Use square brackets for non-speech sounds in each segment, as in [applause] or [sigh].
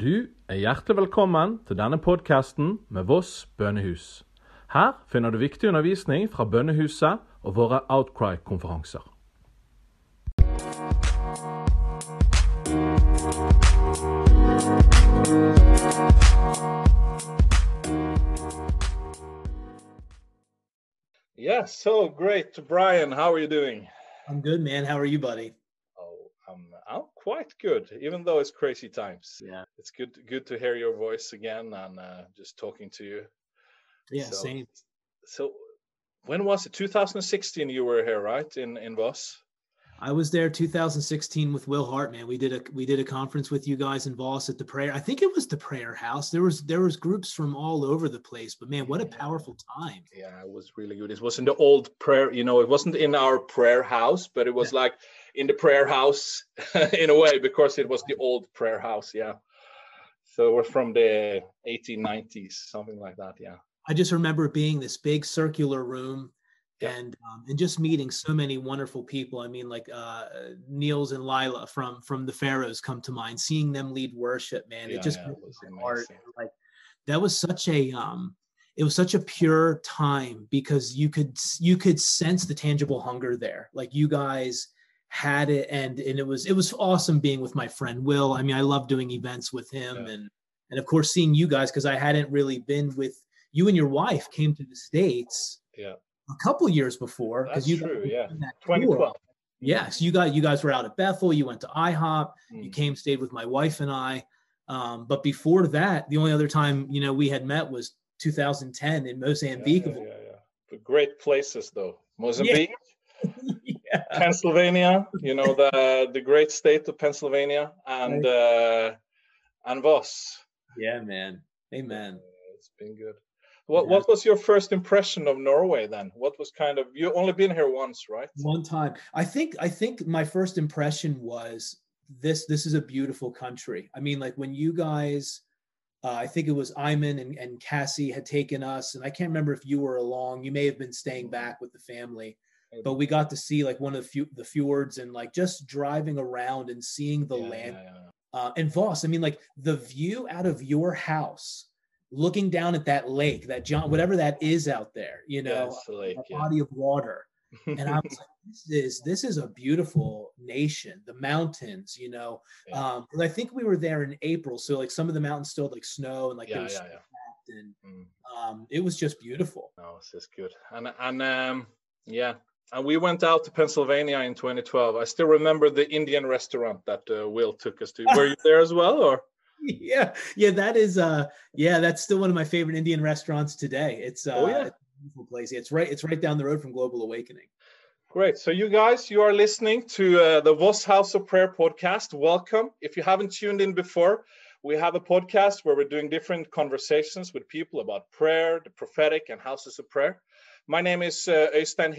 Du er hjertelig velkommen til denne podkasten med Voss bønnehus. Her finner du viktig undervisning fra bønnehuset og våre Outcry-konferanser. Yeah, so great. Brian, how are you doing? I'm good, man. How are you, buddy? I'm, I'm quite good, even though it's crazy times. Yeah. It's good good to hear your voice again and uh, just talking to you. Yeah, So- same. So, when was it? 2016 you were here, right? In in Voss? I was there 2016 with Will Hartman. We did a we did a conference with you guys in Voss at the prayer. I think it was the prayer house. There was there was groups from all over the place, but man, what a powerful time. Yeah, it was really good. It was in the old prayer, you know, it wasn't in our prayer house, but it was like in the prayer house [laughs] in a way because it was the old prayer house. Yeah. So was from the 1890s, something like that. Yeah. I just remember being this big circular room Yeah. and um, and just meeting so many wonderful people. I mean, like uh, Niels and Lila from from the Faroes come to mind. Seeing them lead worship, man, Yeah, it just yeah, it broke was heart. Like that was such a um, it was such a pure time because you could you could sense the tangible hunger there. Like you guys had it, and and it was it was awesome being with my friend Will. I mean, I love doing events with him, Yeah. and and of course seeing you guys because I hadn't really been with you and your wife came to the states Yeah. a couple years before because you true, yeah. doing that tour. 2012. Yes, you got you guys were out at Bethel. You went to IHOP. You Mm. came, stayed with my wife and I. Um, but before that, the only other time you know we had met was 2010 in Mozambique. yeah, yeah, yeah. But great places though. [laughs] Mozambique, Yeah. [laughs] Pennsylvania, you know, the the great state of Pennsylvania and uh and Voss. yeah, man. Amen. It's been good. What Yeah. what was your first impression of Norway then? What was kind of you only been here once, right? One time, I think I think my first impression was this. This is a beautiful country. I mean, like when you guys. Uh, I think it was Iman and, and Cassie had taken us, and I can't remember if you were along. You may have been staying back with the family, but we got to see like one of the, few, the fjords and like just driving around and seeing the Yeah, land. yeah, yeah. Uh, and Voss, I mean, like the view out of your house, looking down at that lake, that John, whatever that is out there, you know, the lake, body of water. [laughs] And I was like, this is this is a beautiful nation. The mountains, you know. Um, 'cause I think we were there in April, so like some of the mountains still had, like snow and like yeah, was yeah, yeah. and Mm. um, it was just beautiful. No, it's just good. And and um yeah. And we went out to Pennsylvania in 2012. I still remember the Indian restaurant that uh, Will took us to. Were you [laughs] there as well, or? yeah yeah that is uh yeah that's still one of my favorite indian restaurants today it's uh Oh, yeah. it's a beautiful place it's right it's right down the road from global awakening Great. So you guys, you are listening to uh, the Voss House of Prayer podcast. Welcome. If you haven't tuned in before, we have a podcast where we're doing different conversations with people about prayer, the prophetic, and houses of prayer. My name is uh, Øystein.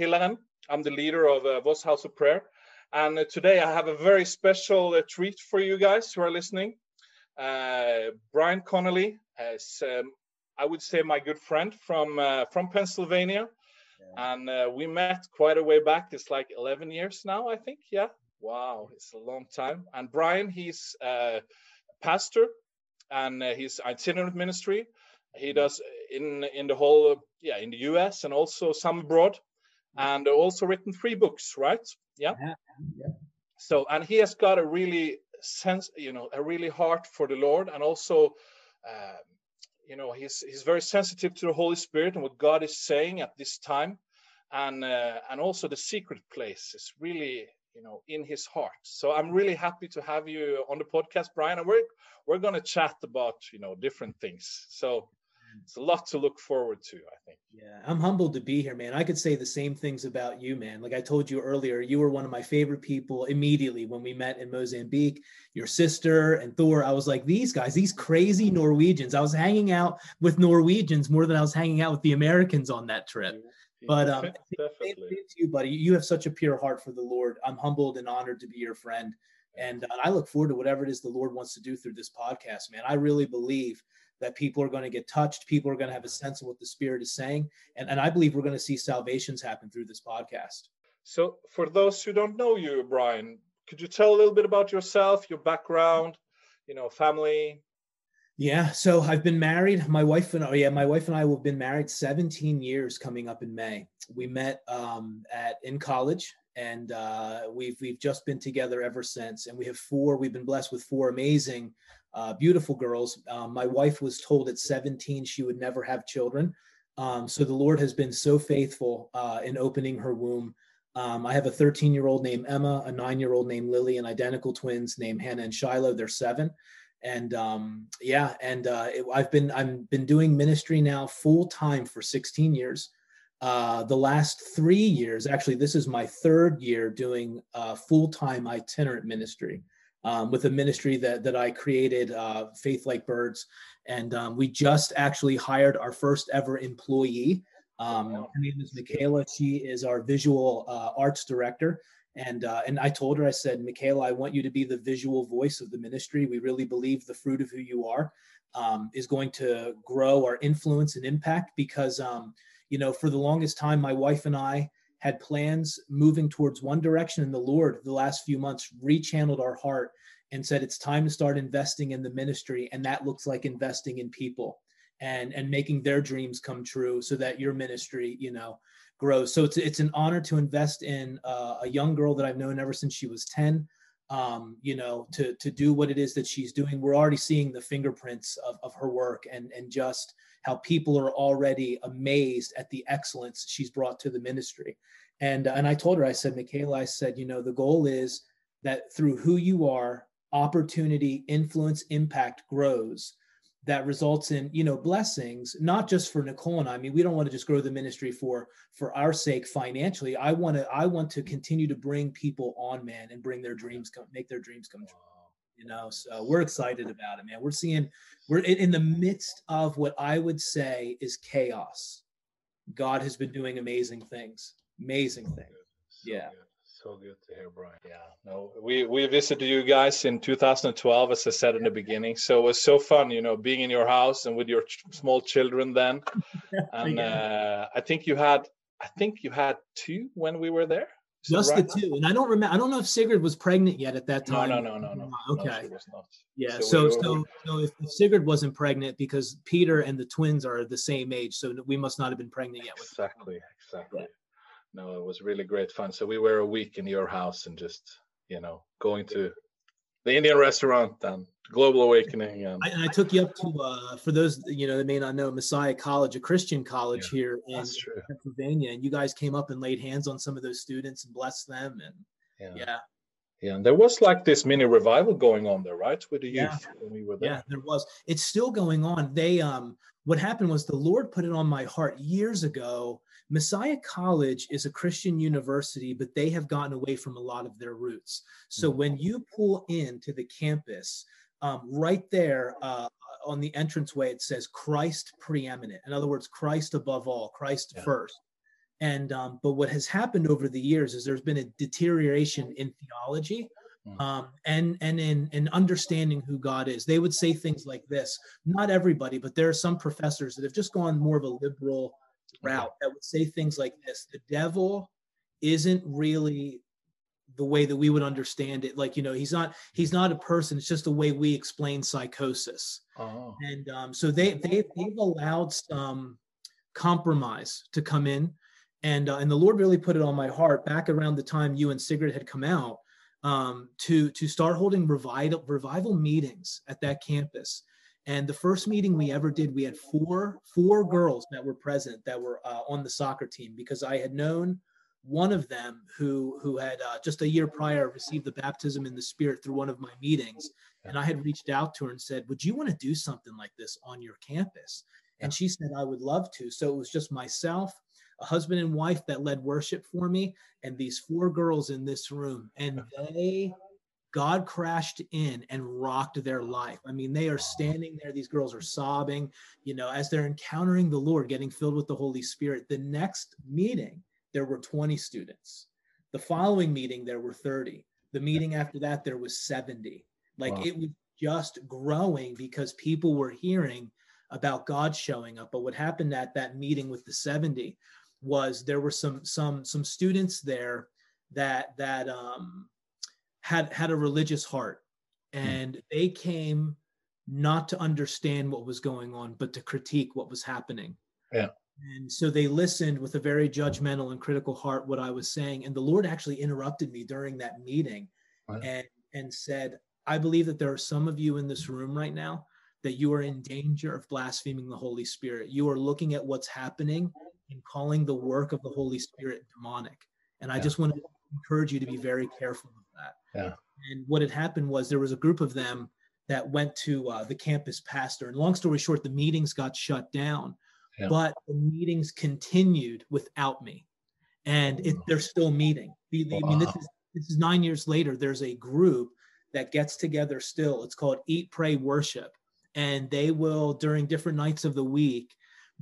I'm the leader of uh, Voss House of Prayer. And uh, today I have a very special uh, treat for you guys who are listening. Uh, Brian Connolly is, um, I would say, my good friend from uh, from Pennsylvania. And uh, we met quite a way back. It's like 11 years now i think. Yeah. Wow. It's a long time. And brian he's a pastor and he's itinerant ministry. He does in in the whole yeah in the us and also some abroad and also written three books right? Yeah. Yeah, yeah. so and he has got a really sense you know a really heart for the lord and also um, you know he's he's very sensitive to the holy spirit and what god is saying at this time. And uh, and also the secret place is really you know in his heart. So i'm really happy to have you on the podcast brian and we're we're going to chat about you know different things. So it's a lot to look forward to i think yeah i'm humbled to be here man i could say the same things about you man like i told you earlier you were one of my favorite people immediately when we met in mozambique your sister and thor i was like these guys these crazy norwegians i was hanging out with norwegians more than i was hanging out with the americans on that trip But, um, [laughs] definitely you, buddy. You have such a pure heart for the Lord. I'm humbled and honored to be your friend. And uh, I look forward to whatever it is the Lord wants to do through this podcast, man. I really believe that people are going to get touched. People are going to have a sense of what the Spirit is saying. And, and I believe we're going to see salvations happen through this podcast. So, for those who don't know you, Brian, could you tell a little bit about yourself, your background, you know, family? Yeah, so I've been married. My wife and oh yeah, my wife and I have been married 17 years coming up in May. We met um, at in college, and uh, we've we've just been together ever since. And we have four. We've been blessed with four amazing, uh, beautiful girls. Um, my wife was told at 17 she would never have children, um, so the Lord has been so faithful uh, in opening her womb. Um, I have a 13 year old named Emma, a nine year old named Lily, and identical twins named Hannah and Shiloh. They're seven and um, yeah, and uh, it, I've been I've been doing ministry now full time for 16 years. Uh, the last three years, actually, this is my third year doing uh, full time itinerant ministry um, with a ministry that that I created, uh, Faith Like Birds, and um, we just actually hired our first ever employee. Um, her name is Michaela. She is our visual uh, arts director. And uh, and I told her, I said, Michaela, I want you to be the visual voice of the ministry. We really believe the fruit of who you are um, is going to grow our influence and impact because um, you know for the longest time, my wife and I had plans moving towards one direction, and the Lord the last few months rechanneled our heart and said it's time to start investing in the ministry, and that looks like investing in people and and making their dreams come true so that your ministry you know grows. So it's it's an honor to invest in uh, a young girl that I've known ever since she was ten. Um, you know, to to do what it is that she's doing. We're already seeing the fingerprints of, of her work and and just how people are already amazed at the excellence she's brought to the ministry. And uh, and I told her, I said, Michaela, I said, you know, the goal is that through who you are, opportunity, influence, impact grows that results in you know blessings not just for nicole and i, I mean we don't want to just grow the ministry for for our sake financially. I want to i want to continue to bring people on man and bring their dreams come make their dreams come true you know so we're excited about it man we're seeing we're in, the midst of what i would say is chaos god has been doing amazing things amazing things so yeah good so good to hear, Brian. Yeah, no, we we visited you guys in 2012, as I said in the beginning. So it was so fun, you know, being in your house and with your ch- small children then. [laughs] And yeah. uh, I think you had, I think you had two when we were there. Just right the two, and I don't remember. I don't know if Sigrid was pregnant yet at that time. No, no, no, no, no. Okay. No, yeah. So, so, so, so if Sigrid wasn't pregnant, because Peter and the twins are the same age, so we must not have been pregnant yet. Exactly. Exactly. Yeah no, it was really great fun. So we were a week in your house and just, you know, going to the Indian restaurant and Global Awakening. And I, and I took you up to, uh, for those, you know, that may not know, Messiah College, a Christian college yeah, here in Pennsylvania. And you guys came up and laid hands on some of those students and blessed them. And yeah. yeah. Yeah, and there was like this mini revival going on there, right? With the youth yeah. when we were there. Yeah, there was. It's still going on. They um what happened was the Lord put it on my heart years ago Messiah College is a Christian university, but they have gotten away from a lot of their roots. So mm-hmm. when you pull into the campus, um, right there uh, on the entranceway, it says Christ preeminent. In other words, Christ above all, Christ yeah. first. And um, but what has happened over the years is there's been a deterioration in theology mm. um, and and in, in understanding who God is. They would say things like this. Not everybody, but there are some professors that have just gone more of a liberal route that would say things like this the devil isn't really the way that we would understand it. Like you know he's not he's not a person it's just the way we explain psychosis. Oh. and um, so they, they they've allowed some compromise to come in. And uh, and the lord really put it on my heart back around the time you and sigrid had come out um, to to start holding revival revival meetings at that campus and the first meeting we ever did, we had four four girls that were present that were uh, on the soccer team because I had known one of them who who had uh, just a year prior received the baptism in the Spirit through one of my meetings, and I had reached out to her and said, "Would you want to do something like this on your campus?" And she said, "I would love to." So it was just myself, a husband and wife that led worship for me, and these four girls in this room, and they God crashed in and rocked their life. I mean, they are standing there, these girls are sobbing, you know, as they're encountering the Lord, getting filled with the Holy Spirit. The next meeting, there were 20 students. The following meeting, there were 30. The meeting after that, there was 70. Like wow. it was just growing because people were hearing about God showing up. But what happened at that meeting with the 70 was there were some some some students there that that um had had a religious heart hmm. and they came not to understand what was going on, but to critique what was happening. Yeah. And so they listened with a very judgmental and critical heart what I was saying. And the Lord actually interrupted me during that meeting Wow. and and said, I believe that there are some of you in this room right now that you are in danger of blaspheming the Holy Spirit. You are looking at what's happening and calling the work of the Holy Spirit demonic. And I just want to encourage you to be very careful. Yeah. And what had happened was there was a group of them that went to uh, the campus pastor. And long story short, the meetings got shut down, Yeah. but the meetings continued without me. And it, they're still meeting. The- the- I mean, this is this is nine years later. There's a group that gets together still. It's called Eat, Pray, Worship. And they will, during different nights of the week,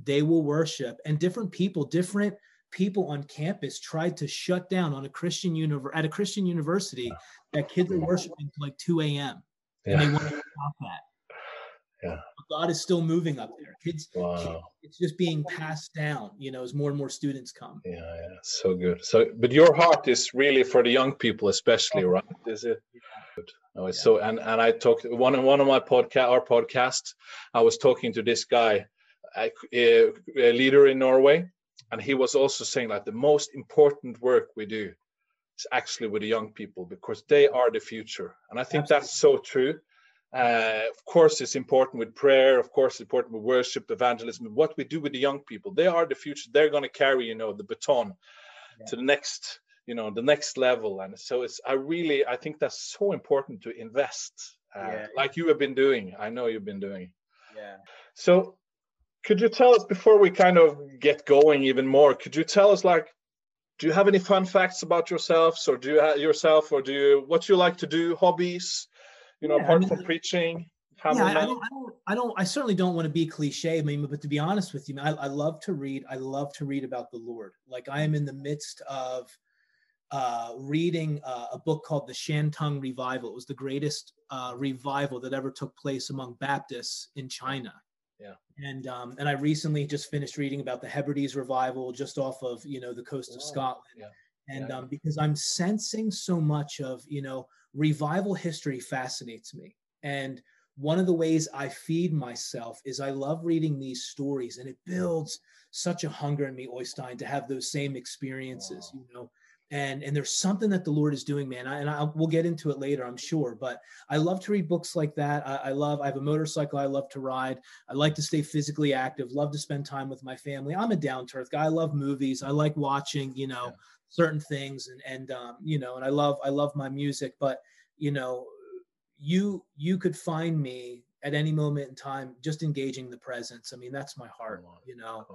they will worship. And different people, different people on campus tried to shut down on a Christian univer- at a Christian university that kids are worshiping till like 2 a.m. And they want to stop that. Yeah. But God is still moving up there. Kids, Wow. it's just being passed down, you know, as more and more students come. Yeah, yeah, so good. So, but your heart is really for the young people, especially, right? Is it? Good. Oh, it's Yeah. so. And and I talked one on one of my podcast, our podcast. I was talking to this guy, a, a leader in Norway, and he was also saying like the most important work we do is actually with the young people because they are the future, and I think that's so true. Uh, of course, it's important with prayer. Of course, it's important with worship, evangelism. What we do with the young people, they are the future. They're going to carry, you know, the baton Yeah. to the next, you know, the next level. And so it's, I really, I think that's so important to invest, uh, Yeah. like you have been doing. I know you've been doing. Yeah. So, could you tell us before we kind of get going even more? Could you tell us, like, do you have any fun facts about yourselves, or do you have yourself, or do you what you like to do, hobbies? You know, Yeah, I apart mean, from preaching, yeah, I, I don't, I don't, I don't, I certainly don't want to be cliche. I mean, but to be honest with you, I, I love to read. I love to read about the Lord. Like I am in the midst of uh, reading uh, a book called the Shantung Revival. It was the greatest uh, revival that ever took place among Baptists in China. Yeah. And um, and I recently just finished reading about the Hebrides revival just off of you know the coast of Scotland. Yeah. And Yeah. um, because I'm sensing so much of you know revival history fascinates me. And one of the ways I feed myself is I love reading these stories, and it builds such a hunger in me, Oystein, to have those same experiences. Wow. You know, and and there's something that the Lord is doing, man. I, and I, we'll get into it later, I'm sure. But I love to read books like that. I, I love. I have a motorcycle. I love to ride. I like to stay physically active. Love to spend time with my family. I'm a down to earth guy. I love movies. I like watching. You know. Yeah. certain things and and um, you know and i love i love my music but you know you you could find me at any moment in time just engaging the presence i mean that's my heart you know.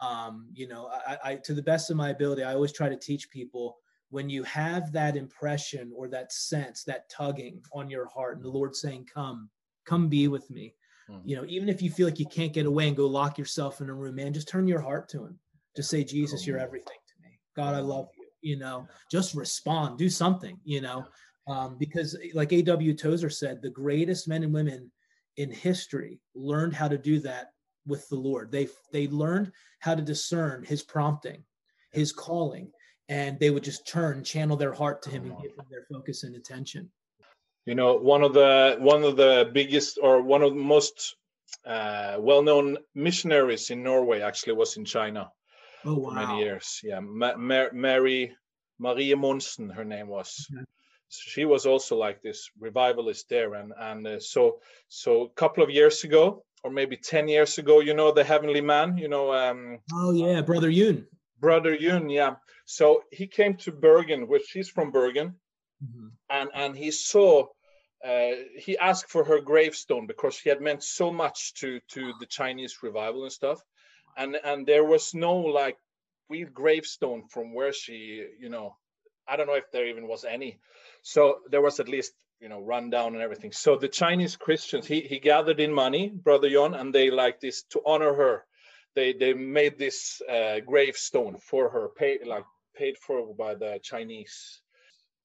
Um you know I, I to the best of my ability i always try to teach people when you have that impression or that sense that tugging on your heart and the lord saying come come be with me Mhm. you know even if you feel like you can't get away and go lock yourself in a room man just turn your heart to him. Just say jesus you're everything to me. God i love you you know. Yeah. just respond do something you know. Um, because like A.W. Tozer said the greatest men and women in history learned how to do that with the lord they they learned how to discern his prompting his calling and they would just turn channel their heart to him and give him their focus and attention You know, one of the one of the biggest or one of the most uh, well-known missionaries in Norway actually was in China oh for many years. Yeah, Ma- Ma- Mary Marie Monsen, her name was. Mhm. So she was also like this revivalist there, and and uh, so so a couple of years ago, or maybe ten years ago, you know, the Heavenly Man, you know, um, oh yeah brother yun Brother Yun, yeah. So he came to Bergen, which he's from Bergen, Mhm. and and he saw uh, he asked for her gravestone because she had meant so much to to the Chinese revival and stuff, and and there was no like real gravestone from where she you know I don't know if there even was any, so there was at least you know run down and everything. So the Chinese Christians he he gathered in money, brother Yun, and they like this to honor her. They they made this uh, gravestone for her, paid like paid for by the Chinese.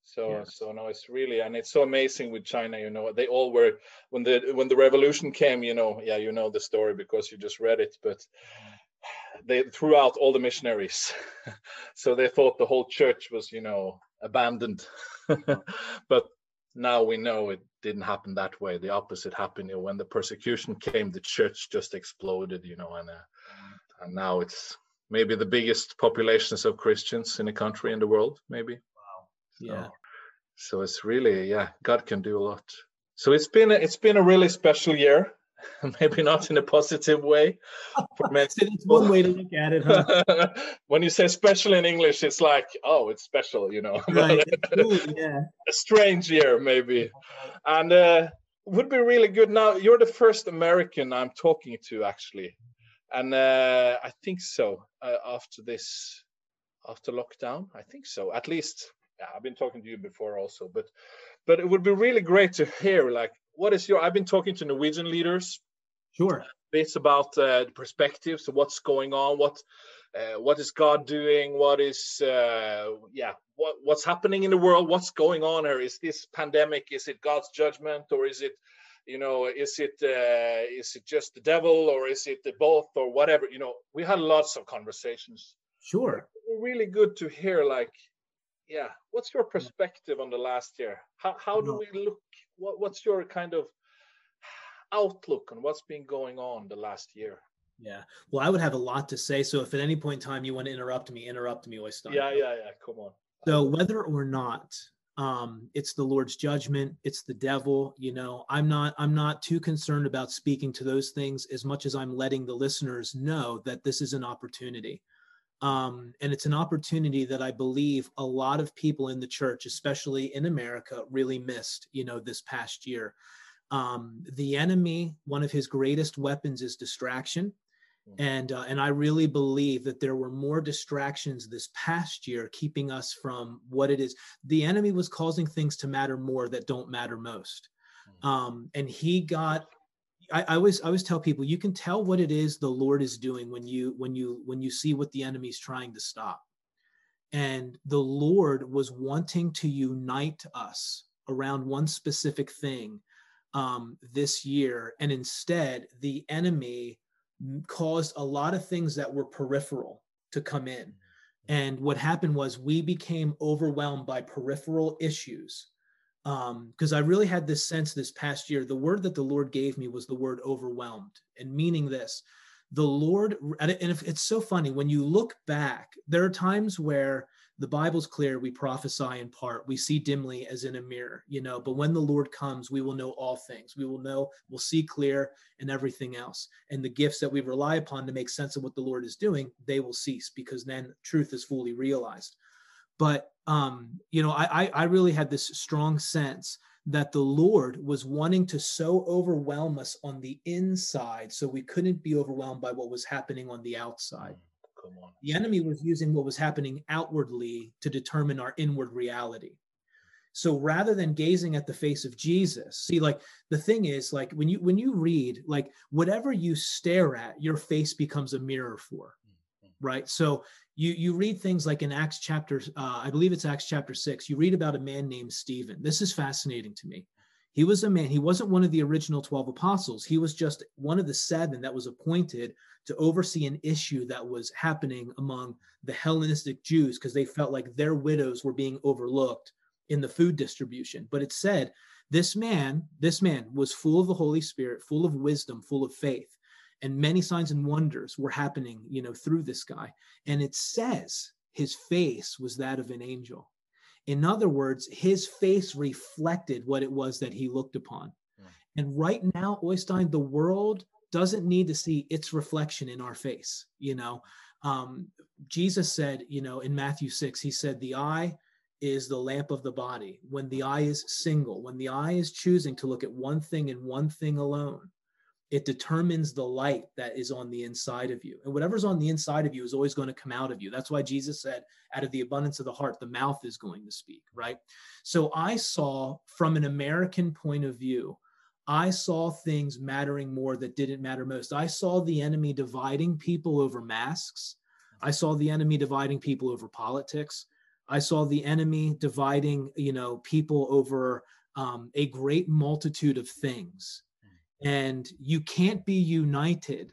So Yes. so no, it's really and it's so amazing with China. You know, they all were when the when the revolution came. You know, yeah, you know the story because you just read it, but they threw out all the missionaries, [laughs] so they thought the whole church was you know abandoned. [laughs] but now we know it didn't happen that way. The opposite happened. You know, when the persecution came, the church just exploded. You know, and uh, and now it's maybe the biggest populations of Christians in a country in the world. Maybe. Wow. Yeah. So, so it's really yeah, God can do a lot. So it's been a, it's been a really special year. [laughs] maybe not in a positive way. it's [laughs] one way to look at it. Huh? [laughs] when you say special in English, it's like, oh, it's special, you know. Right. Cool, yeah. A strange year, maybe. And uh, would be really good. Now, you're the first American I'm talking to, actually. And uh, I think so. Uh, after this, after lockdown, I think so. At least, yeah, I've been talking to you before also, but but it would be really great to hear like what is your? I've been talking to Norwegian leaders. Sure. Bits about uh, the perspectives of what's going on, what uh, what is God doing, what is uh, yeah, what what's happening in the world, what's going on here? Is this pandemic? Is it God's judgment, or is it you know is it uh, is it just the devil or is it the both or whatever you know we had lots of conversations sure really good to hear like yeah what's your perspective on the last year how, how do we look what, what's your kind of outlook on what's been going on the last year? Yeah. Well i would have a lot to say. So if at any point in time you want to interrupt me interrupt me Oystein. yeah yeah yeah. Come on. So whether or not um, it's the lord's judgment it's the devil you know i'm not i'm not too concerned about speaking to those things as much as i'm letting the listeners know that this is an opportunity um, and it's an opportunity that I believe a lot of people in the church, especially in America, really missed, you know, this past year. Um, the enemy, one of his greatest weapons is distraction. Hmm. And, uh, and I really believe that there were more distractions this past year keeping us from what it is. The enemy was causing things to matter more that don't matter most. Hmm. Um, and he got I, I always I always tell people you can tell what it is the Lord is doing when you when you when you see what the enemy's trying to stop. And the Lord was wanting to unite us around one specific thing um, this year, and instead the enemy caused a lot of things that were peripheral to come in. And what happened was we became overwhelmed by peripheral issues because um, I really had this sense this past year. The word that the Lord gave me was the word overwhelmed, and meaning this the Lord, and if it's so funny when you look back, there are times where the Bible's clear, we prophesy in part, we see dimly as in a mirror, you know, but when the Lord comes, we will know all things. We will know, we'll see clear and everything else. And the gifts that we rely upon to make sense of what the Lord is doing, they will cease because then truth is fully realized. But um, you know, I, I really had this strong sense that the Lord was wanting to so overwhelm us on the inside, so we couldn't be overwhelmed by what was happening on the outside. Mm, come on. The enemy was using what was happening outwardly to determine our inward reality. So rather than gazing at the face of Jesus, see, like the thing is, like when you when you read, like whatever you stare at, your face becomes a mirror for, mm-hmm. right? So you you read things like in acts chapter uh, i believe it's acts chapter 6 you read about a man named stephen. This is fascinating to me. He was a man he wasn't one of the original 12 apostles. He was just one of the seven that was appointed to oversee an issue that was happening among the hellenistic jews because they felt like their widows were being overlooked in the food distribution. But it said this man this man was full of the holy spirit full of wisdom full of faith and many signs and wonders were happening you know through this guy. And it says his face was that of an angel. In other words his face reflected what it was that he looked upon. Yeah. and right now oystein the world doesn't need to see its reflection in our face you know? Um, jesus said you know in matthew 6 he said the eye is the lamp of the body. When the eye is single when the eye is choosing to look at one thing and one thing alone it determines the light that is on the inside of you. And whatever's on the inside of you is always going to come out of you. That's why Jesus said, out of the abundance of the heart, the mouth is going to speak, right? So I saw from an American point of view, I saw things mattering more that didn't matter most. I saw the enemy dividing people over masks. I saw the enemy dividing people over politics. I saw the enemy dividing, you know, people over um, a great multitude of things and you can't be united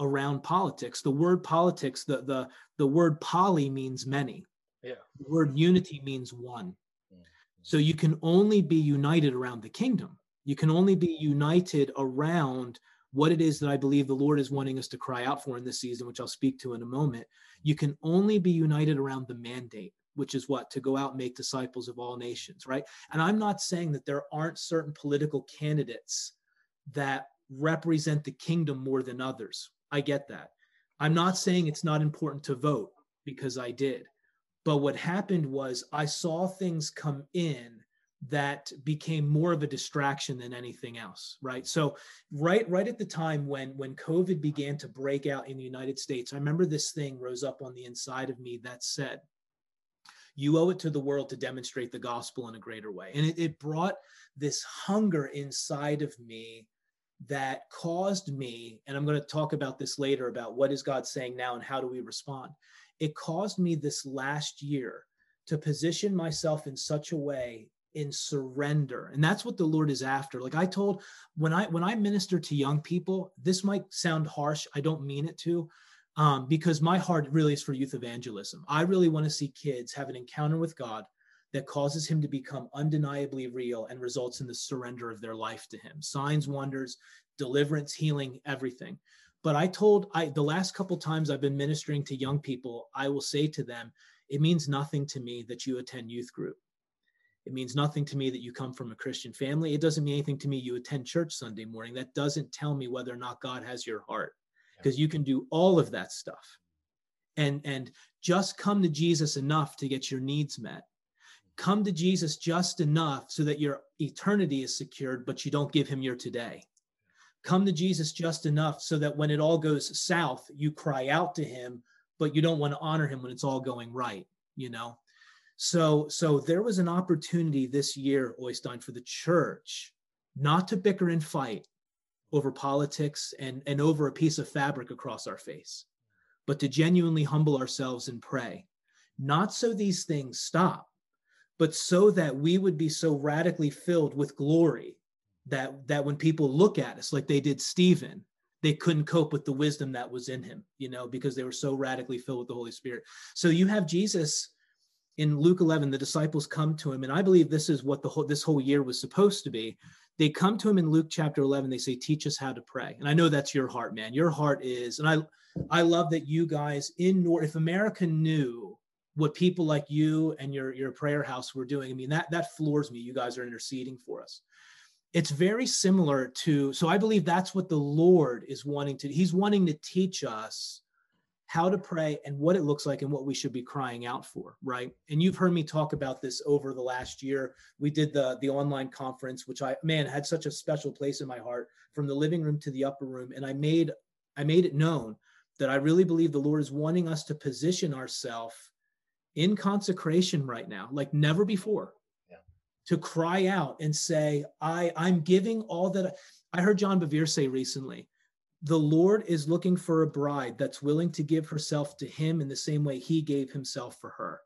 around politics the word politics the the the word poly means many yeah the word unity means one mm-hmm. So you can only be united around the kingdom. You can only be united around what it is that I believe the Lord is wanting us to cry out for in this season, which I'll speak to in a moment. You can only be united around the mandate, which is what? To go out and make disciples of all nations, right? And I'm not saying that there aren't certain political candidates that represent the kingdom more than others. I get that. I'm not saying it's not important to vote because I did. But what happened was I saw things come in that became more of a distraction than anything else right so right right at the time when when covid began to break out in the united states i remember this thing rose up on the inside of me that said you owe it to the world to demonstrate the gospel in a greater way and it, it brought this hunger inside of me that caused me, and I'm going to talk about this later about what is God saying now and how do we respond. It caused me this last year to position myself in such a way in surrender and that's what the lord is after like i told when i when i minister to young people this might sound harsh i don't mean it to um, because my heart really is for youth evangelism i really want to see kids have an encounter with god that causes him to become undeniably real and results in the surrender of their life to him. Signs wonders deliverance healing everything. But i told i the last couple times i've been ministering to young people i will say to them it means nothing to me that you attend youth group. It means nothing to me that you come from a christian family. It doesn't mean anything to me you attend church sunday morning. That doesn't tell me whether or not god has your heart because you can do all of that stuff. And and just come to jesus enough to get your needs met come to Jesus just enough so that your eternity is secured, but you don't give him your today. Come to Jesus just enough so that when it all goes south, you cry out to him, but you don't want to honor him when it's all going right, you know? So, so there was an opportunity this year, Oystein, for the church not to bicker and fight over politics and, and over a piece of fabric across our face, but to genuinely humble ourselves and pray. Not so these things stop, but so that we would be so radically filled with glory that that when people look at us like they did Stephen, they couldn't cope with the wisdom that was in him, you know, because they were so radically filled with the Holy Spirit. So you have Jesus in Luke 11, the disciples come to him, and I believe this is what the whole this whole year was supposed to be. They come to him in Luke chapter 11. They say, "Teach us how to pray." And I know that's your heart, man. Your heart is, and I I love that you guys in North. If America knew what people like you and your your prayer house were doing. I mean, that that floors me. You guys are interceding for us. It's very similar to so I believe that's what the Lord is wanting to he's wanting to teach us how to pray and what it looks like and what we should be crying out for, right? And you've heard me talk about this over the last year. We did the the online conference which I man had such a special place in my heart from the living room to the upper room and I made I made it known that I really believe the Lord is wanting us to position ourselves in consecration right now, like never before, yeah. to cry out and say, I, I'm giving all that. I, I heard John Bevere say recently, the Lord is looking for a bride that's willing to give herself to him in the same way he gave himself for her.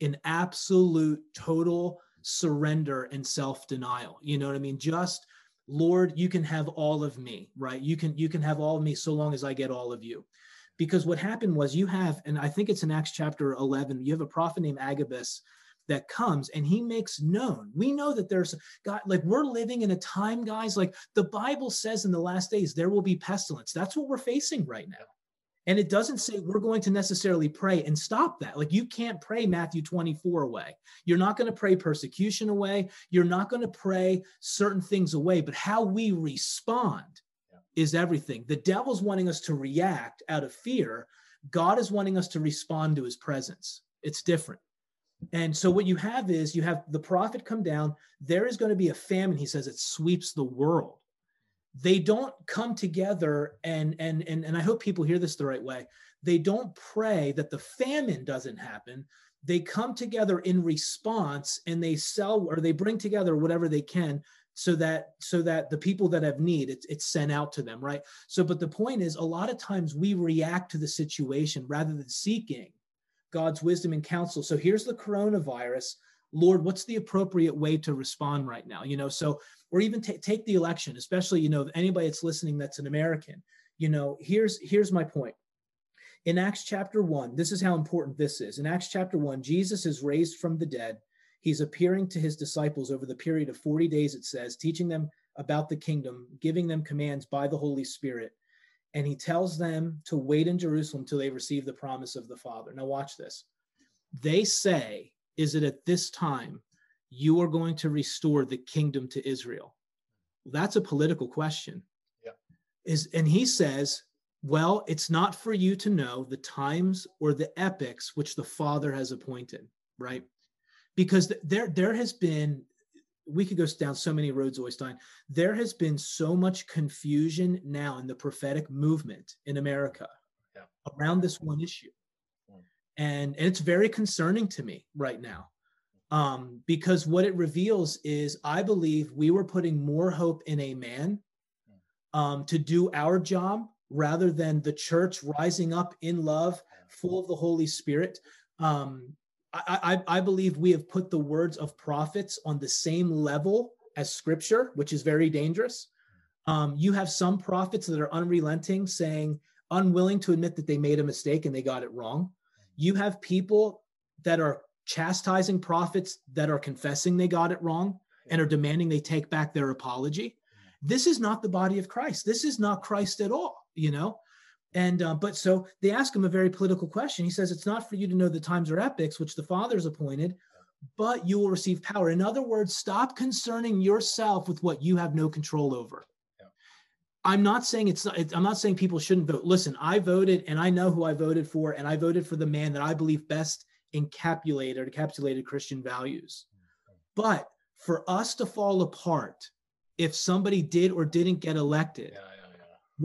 In absolute, total surrender and self denial. You know what I mean? Just, Lord, you can have all of me, right? You can you can have all of me so long as I get all of you because what happened was you have, and I think it's in Acts chapter 11, you have a prophet named Agabus that comes and he makes known. We know that there's God, like we're living in a time, guys, like the Bible says in the last days, there will be pestilence. That's what we're facing right now. And it doesn't say we're going to necessarily pray and stop that. Like you can't pray Matthew 24 away. You're not going to pray persecution away. You're not going to pray certain things away, but how we respond is everything. The devil's wanting us to react out of fear. God is wanting us to respond to his presence. It's different. And so what you have is you have the prophet come down. There is going to be a famine, he says, it sweeps the world. They don't come together and and and and I hope people hear this the right way. They don't pray that the famine doesn't happen. They come together in response and they sell or they bring together whatever they can so that so that the people that have need it's, it's sent out to them right? So but the point is a lot of times we react to the situation rather than seeking god's wisdom and counsel. So here's the coronavirus. Lord what's the appropriate way to respond right now? You know so or even t- take the election especially you know anybody that's listening that's an american you know here's here's my point. In acts chapter 1 this is how important this is. In acts chapter 1 jesus is raised from the dead He's appearing to his disciples over the period of 40 days, it says, teaching them about the kingdom, giving them commands by the Holy Spirit. And he tells them to wait in Jerusalem till they receive the promise of the Father. Now, watch this. They say, Is it at this time you are going to restore the kingdom to Israel? That's a political question. Yeah. Is and he says, well, it's not for you to know the times or the epochs which the Father has appointed, right? Because there there has been we could go down so many roads, Oystein. There has been so much confusion now in the prophetic movement in America yeah. around this one issue. Mm. And, and it's very concerning to me right now um, because what it reveals is I believe we were putting more hope in a man mm. um, to do our job rather than the church rising up in love, full of the Holy Spirit. Um, I, I, believe we have put the words of prophets on the same level as scripture, which is very dangerous. Um, you have some prophets that are unrelenting, saying, unwilling to admit that they made a mistake and they got it wrong. You have people that are chastising prophets that are confessing they got it wrong and are demanding they take back their apology. This is not the body of Christ. This is not Christ at all, you know? And uh, but so they ask him a very political question. He says, It's not for you to know the times or epochs which the Father's appointed, but you will receive power. In other words, stop concerning yourself with what you have no control over. I'm not saying it's, it's I'm not saying people shouldn't vote. Listen, I voted and I know who I voted for, and I voted for the man that I believe best encapsulated or encapsulated Christian values. But for us to fall apart if somebody did or didn't get elected, yeah,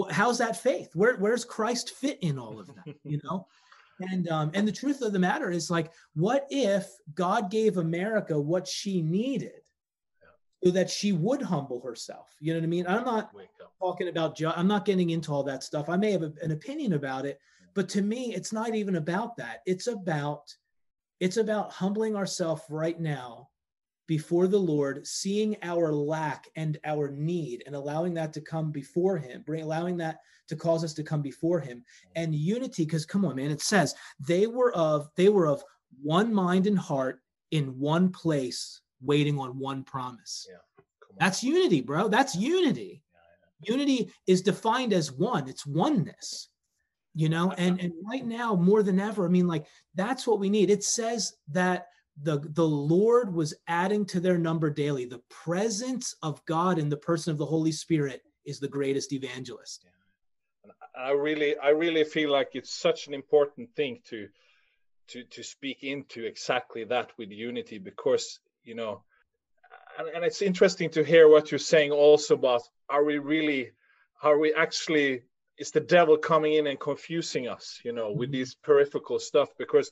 how's that faith? Where, where's Christ fit in all of that? You know? [laughs] and um, and the truth of the matter is like, what if God gave America what she needed so that she would humble herself? You know what I mean? I'm not talking about. Ju- I'm not getting into all that stuff. I may have a, an opinion about it, but to me, it's not even about that. It's about it's about humbling ourselves right now before the Lord, seeing our lack and our need and allowing that to come before him, bring allowing that to cause us to come before him and unity because come on man it says they were of they were of one mind and heart in one place waiting on one promise. Yeah. That's unity, bro. That's unity. Yeah, unity is defined as one. It's oneness. You know, and and right now more than ever, I mean like that's what we need. It says that the the lord was adding to their number daily. The presence of god in the person of the holy spirit is the greatest evangelist. I really i really feel like it's such an important thing to to to speak into exactly that with unity because you know and, and it's interesting to hear what you're saying also about are we really are we actually is the devil coming in and confusing us you know with mm-hmm. these peripheral stuff? Because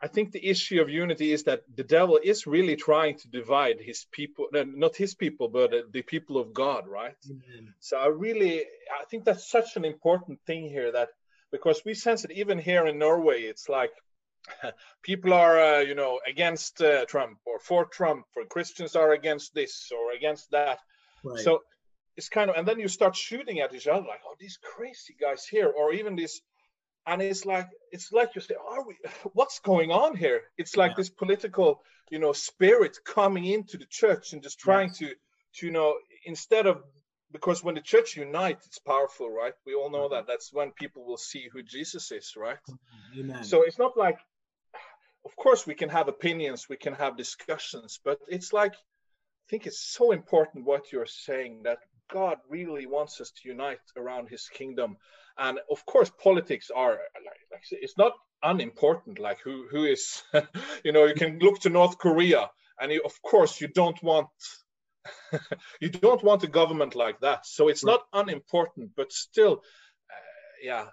I think the issue of unity is that the devil is really trying to divide his people, not his people, but the people of God, right? So I really, I think that's such an important thing here that because we sense it even here in Norway, it's like [laughs] people are, uh, you know, against uh, Trump or for Trump, or Christians are against this or against that. Right. So it's kind of, and then you start shooting at each other like, oh, these crazy guys here, or even these and it's like it's like you say are we [laughs] what's going on here it's like yeah. this political you know spirit coming into the church and just trying yes. to to you know instead of because when the church unites it's powerful right we all know mm-hmm. that that's when people will see who jesus is right Amen. so it's not like of course we can have opinions we can have discussions but it's like i think it's so important what you're saying that god really wants us to unite around his kingdom and of course politics are like, like it's not unimportant like who who is [laughs] you know you can look to north korea and you, of course you don't want [laughs] you don't want a government like that. So it's not unimportant but still uh, yeah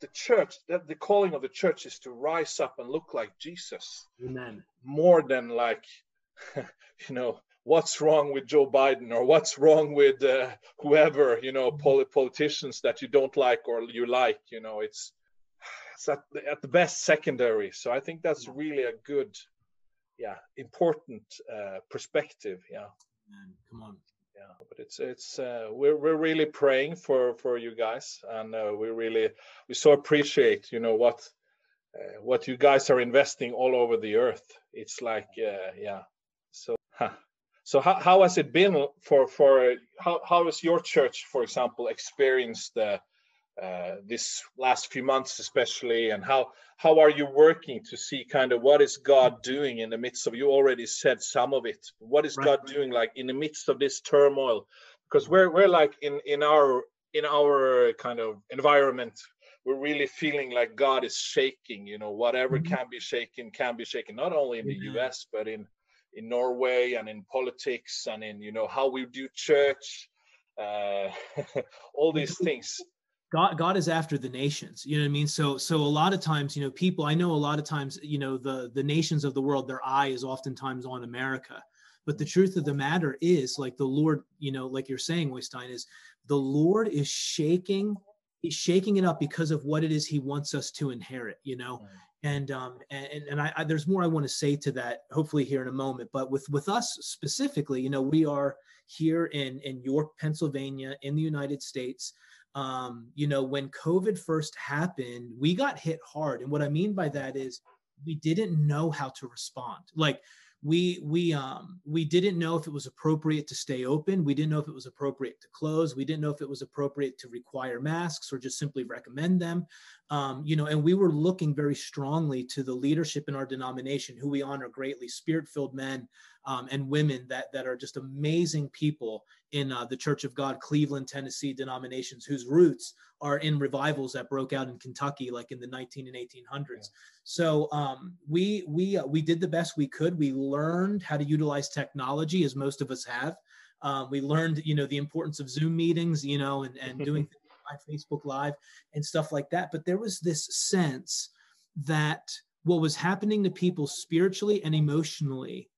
the church that the calling of the church is to rise up and look like jesus amen. more than like [laughs] you know what's wrong with Joe Biden or what's wrong with uh, whoever, you know, polit- politicians that you don't like or you like, you know, it's, it's at, the, at the best secondary. So I think that's really a good, yeah, important uh, perspective. Yeah. Man, come on. Yeah, but it's it's uh, we're we're really praying for for you guys, and uh, we really we so appreciate you know what uh, what you guys are investing all over the earth. It's like uh, yeah, So, huh. So how, how has it been for for how how has your church, for example, experienced the uh, this last few months, especially, and how how are you working to see kind of what is God doing in the midst of? You already said some of it. What is right. God doing, like in the midst of this turmoil? Because we're we're like in in our in our kind of environment we're really feeling like God is shaking. You know, whatever mm-hmm. can be shaken can be shaken, not only in the mm-hmm. U.S. but in in Norway and in politics and in you know how we do church, uh, [laughs] all these things. God, God is after the nations. You know what I mean? So, so a lot of times, you know, people. I know a lot of times, you know, the the nations of the world, their eye is oftentimes on America. But the truth of the matter is, like the Lord, you know, like you're saying, Oystein, is the Lord is shaking he's shaking it up because of what it is he wants us to inherit you know right. And um and and I, I, there's more i want to say to that hopefully here in a moment but with with us specifically you know we are here in in york pennsylvania in the united states. Um you know when covid first happened we got hit hard. And what i mean by that is we didn't know how to respond. Like we we um we didn't know if it was appropriate to stay open. We didn't know if it was appropriate to close. We didn't know if it was appropriate to require masks or just simply recommend them. Um, you know and we were looking very strongly to the leadership in our denomination who we honor greatly spirit filled men um, and women that that are just amazing people in uh, the Church of God, Cleveland, Tennessee denominations, whose roots are in revivals that broke out in Kentucky, like in the 19 and 1800s. Yeah. So um, we we uh, we did the best we could. We learned how to utilize technology, as most of us have. Um, we learned, you know, the importance of Zoom meetings, you know, and and doing [laughs] Facebook Live and stuff like that. But there was this sense that what was happening to people spiritually and emotionally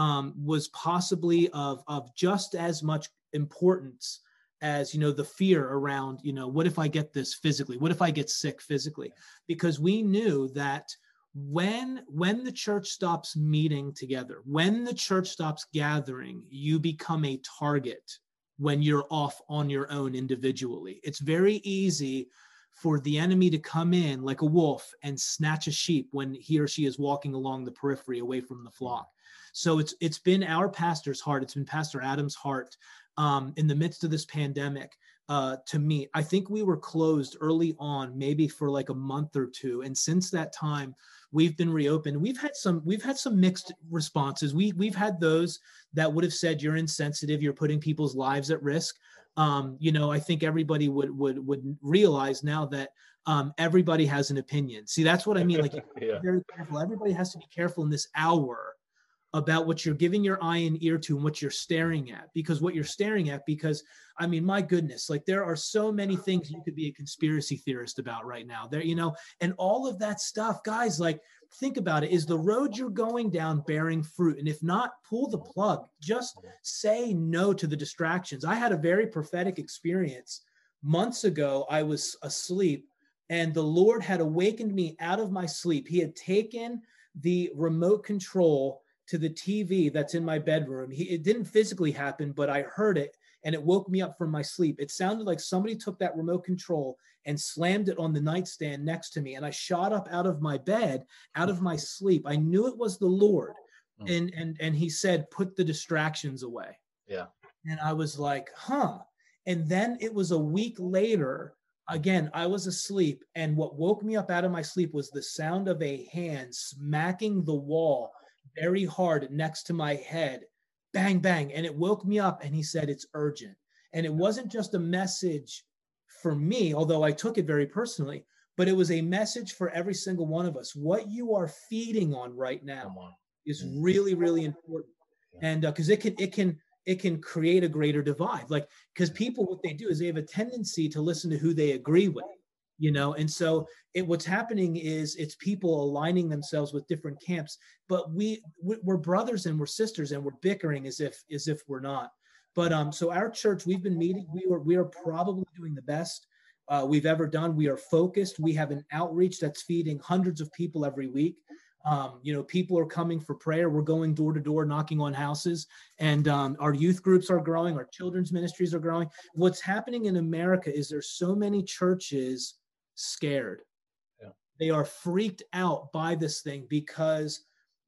um, was possibly of of just as much importance as you know the fear around you know what if i get this physically? What if i get sick physically? Because we knew that when when the church stops meeting together when the church stops gathering you become a target when you're off on your own individually. It's very easy for the enemy to come in like a wolf and snatch a sheep when he or she is walking along the periphery away from the flock so it's it's been our pastor's heart it's been pastor adam's heart um, in the midst of this pandemic uh, to meet. I think we were closed early on, maybe for like a month or two, and since that time, we've been reopened. We've had some we've had some mixed responses. We we've had those that would have said you're insensitive, you're putting people's lives at risk. Um, you know, I think everybody would would would realize now that um, everybody has an opinion. See, that's what I mean. Like, [laughs] yeah. very careful. Everybody has to be careful in this hour about what you're giving your eye and ear to and what you're staring at because what you're staring at because i mean my goodness like there are so many things you could be a conspiracy theorist about right now. There you know and all of that stuff guys like think about it. Is the road you're going down bearing fruit? And if not pull the plug. Just say no to the distractions. I had a very prophetic experience months ago. I was asleep and the lord had awakened me out of my sleep. He had taken the remote control to the TV that's in my bedroom. He, it didn't physically happen, but I heard it and it woke me up from my sleep. It sounded like somebody took that remote control and slammed it on the nightstand next to me. And I shot up out of my bed, out of my sleep. I knew it was the Lord. Mm. And and and he said, put the distractions away. Yeah. And I was like, huh. And then it was a week later. Again, I was asleep, and what woke me up out of my sleep was the sound of a hand smacking the wall very hard next to my head, bang, bang. And it woke me up. And he said, It's urgent. And it wasn't just a message for me, although I took it very personally, but it was a message for every single one of us. What you are feeding on right now on. is mm. really, really important. And because uh, it can, it can, it can create a greater divide. Like, because people, what they do is they have a tendency to listen to who they agree with you know? And so it, what's happening is it's people aligning themselves with different camps but we we're brothers and we're sisters and we're bickering as if as if we're not. But um so our church we've been meeting we are we are probably doing the best uh, we've ever done. We are focused. We have an outreach that's feeding hundreds of people every week. Um, you know people are coming for prayer. We're going door to door knocking on houses. And um, our youth groups are growing. Our children's ministries are growing. What's happening in america is there's so many churches scared. Yeah. They are freaked out by this thing because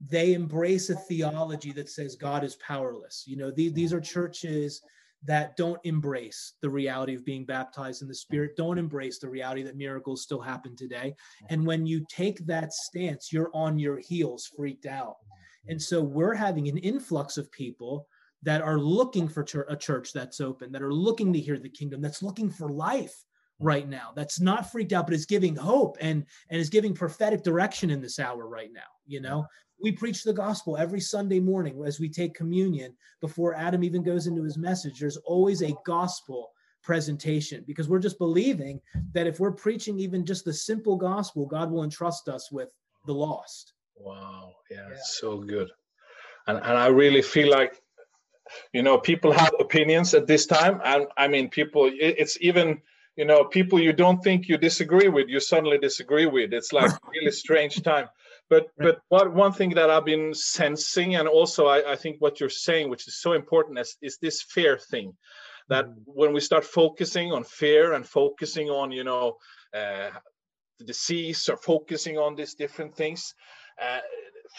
they embrace a theology that says God is powerless. You know, these, these are churches that don't embrace the reality of being baptized in the Spirit, don't embrace the reality that miracles still happen today. And when you take that stance, you're on your heels, freaked out. Mm-hmm. And so we're having an influx of people that are looking for a church that's open, that are looking to hear the kingdom, that's looking for life right now, that's not freaked out, but is giving hope and and is giving prophetic direction in this hour right now. You know, we preach the gospel every Sunday morning as we take communion before Adam even goes into his message. There's always a gospel presentation because we're just believing that if we're preaching even just the simple gospel, God will entrust us with the lost. Wow. Yeah, yeah. so good. And and I really feel like you know people have opinions at this time and i mean people it's even you know people you don't think you disagree with you suddenly disagree with. It's like [laughs] really strange time. But but what one thing that i've been sensing and also i, I think what you're saying which is so important is, is this fear thing. That mm. when we start focusing on fear and focusing on you know uh, the disease or focusing on these different things uh,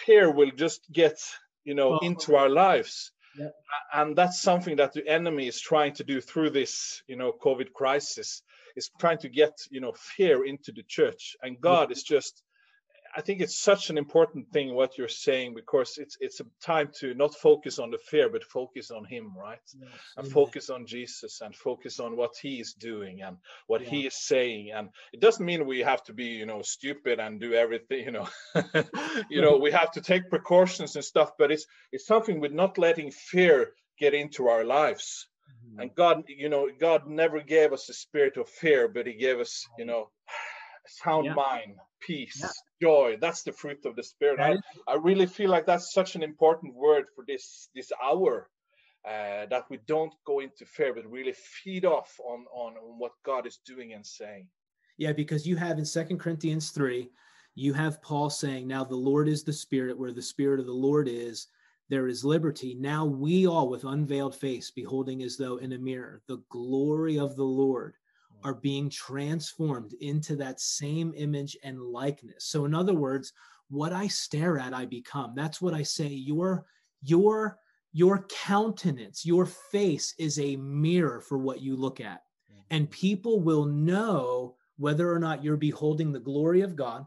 fear will just get you know into our lives yeah. and that's something that the enemy is trying to do through this you know covid crisis is trying to get you know fear into the church and god yeah. is just I think it's such an important thing what you're saying because it's it's a time to not focus on the fear but focus on Him, right? Yes, and focus on Jesus and focus on what He is doing and what yeah. He is saying. And it doesn't mean we have to be, you know, stupid and do everything, you know. [laughs] you know, we have to take precautions and stuff, but it's it's something with not letting fear get into our lives. Mm-hmm. And God, you know, God never gave us a spirit of fear, but He gave us, you know, [sighs] sound yeah. mind, peace, yeah. Joy. That's the fruit of the spirit. I, I really feel like that's such an important word for this this hour. Uh, that we don't go into fear, but really feed off on, on on what God is doing and saying. Yeah, because you have in Second Corinthians three, you have Paul saying, "Now the Lord is the Spirit; where the Spirit of the Lord is, there is liberty. Now we all, with unveiled face, beholding as though in a mirror the glory of the Lord." Are being transformed into that same image and likeness. So in other words, what I stare at I become. That's what I say your your your countenance, your face is a mirror for what you look at. Mm-hmm. And people will know whether or not you're beholding the glory of God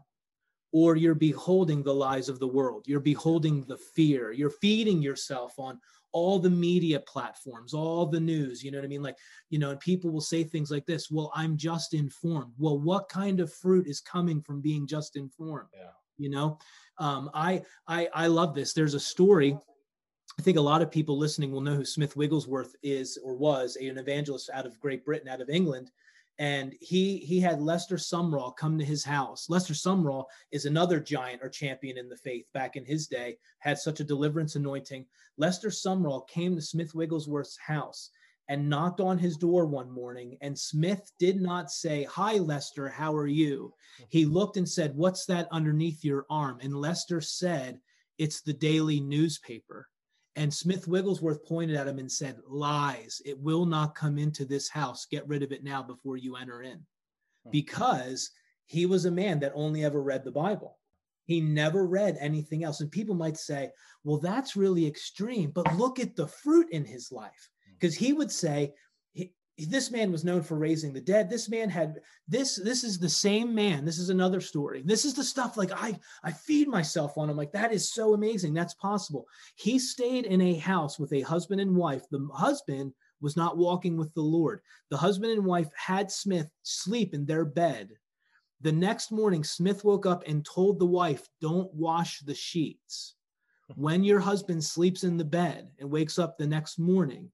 or you're beholding the lies of the world. You're beholding the fear. You're feeding yourself on all the media platforms, all the news, you know what I mean? Like, you know, and people will say things like this, well, I'm just informed. Well, what kind of fruit is coming from being just informed? Yeah. You know, um, I, I, I love this. There's a story. I think a lot of people listening will know who Smith Wigglesworth is or was an evangelist out of Great Britain, out of England and he he had Lester Sumrall come to his house. Lester Sumrall is another giant or champion in the faith back in his day, had such a deliverance anointing. Lester Sumrall came to Smith Wigglesworth's house and knocked on his door one morning and Smith did not say, "Hi Lester, how are you?" Mm-hmm. He looked and said, "What's that underneath your arm?" And Lester said, "It's the daily newspaper." And Smith Wigglesworth pointed at him and said, Lies. It will not come into this house. Get rid of it now before you enter in. Hmm. Because he was a man that only ever read the Bible. He never read anything else. And people might say, well, that's really extreme, but look at the fruit in his life. Because hmm. he would say, this man was known for raising the dead. This man had this this is the same man. This is another story. This is the stuff like i i feed myself on. I'm like that is so amazing. That's possible. He stayed in a house with a husband and wife. The husband was not walking with the lord. The husband and wife had smith sleep in their bed. The next morning smith woke up and told the wife don't wash the sheets. [laughs] When your husband sleeps in the bed and wakes up the next morning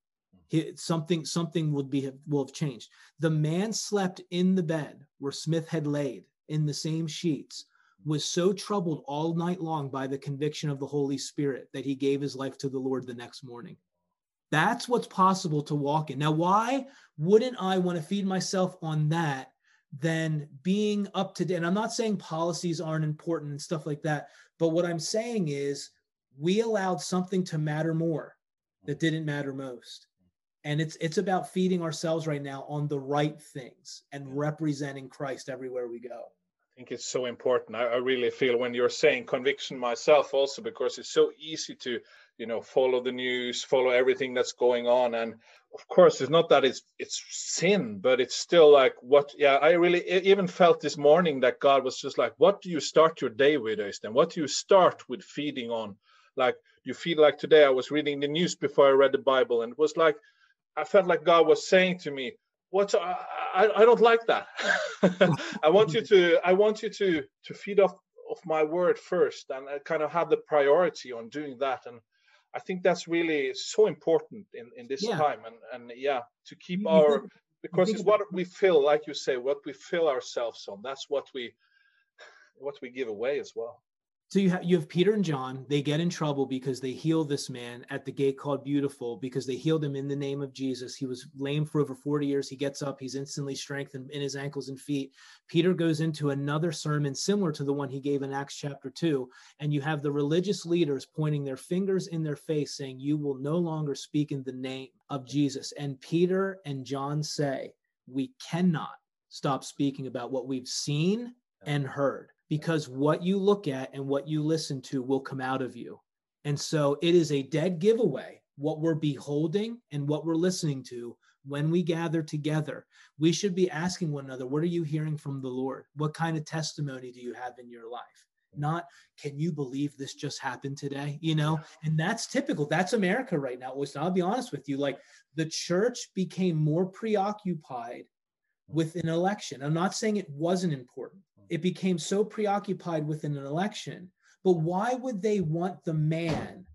something something would be will have changed. The man slept in the bed where Smith had laid in the same sheets, was so troubled all night long by the conviction of the Holy Spirit that he gave his life to the Lord the next morning. That's what's possible to walk in. Now, why wouldn't I want to feed myself on that than being up to date? And I'm not saying policies aren't important and stuff like that, but what I'm saying is we allowed something to matter more that didn't matter most and it's it's about feeding ourselves right now on the right things and representing christ everywhere we go i think it's so important. I, I, really feel when you're saying conviction myself also because it's so easy to, you know, follow the news, follow everything that's going on. And of course, it's not that it's it's sin, but it's still like what yeah, I really even felt this morning that God was just like, what do you start your day with, Øystein? What do you start with feeding on? Like you feel like today I was reading the news before I read the Bible, and it was like I felt like God was saying to me, what I, I don't like that. [laughs] I want you to I want you to to feed off of my word first and I kind of have the priority on doing that. And I think that's really so important in, in this yeah. time. And and yeah, to keep you our because it's what we fill, like you say, what we fill ourselves on. That's what we what we give away as well. So you have you have Peter and John. They get in trouble because they heal this man at the gate called Beautiful because they healed him in the name of Jesus. He was lame for over 40 years. He gets up, he's instantly strengthened in his ankles and feet. Peter goes into another sermon similar to the one he gave in Acts chapter 2, and you have the religious leaders pointing their fingers in their face saying, "You will no longer speak in the name of Jesus." And Peter and John say, "We cannot stop speaking about what we've seen and heard." Because what you look at and what you listen to will come out of you. And so it is a dead giveaway what we're beholding and what we're listening to when we gather together. We should be asking one another, what are you hearing from the Lord? What kind of testimony do you have in your life? Not, can you believe this just happened today? You know, and that's typical. That's America right now. I'll be honest with you. Like the church became more preoccupied with an election. I'm not saying it wasn't important hmm. it became so preoccupied with an election. But why would they want the man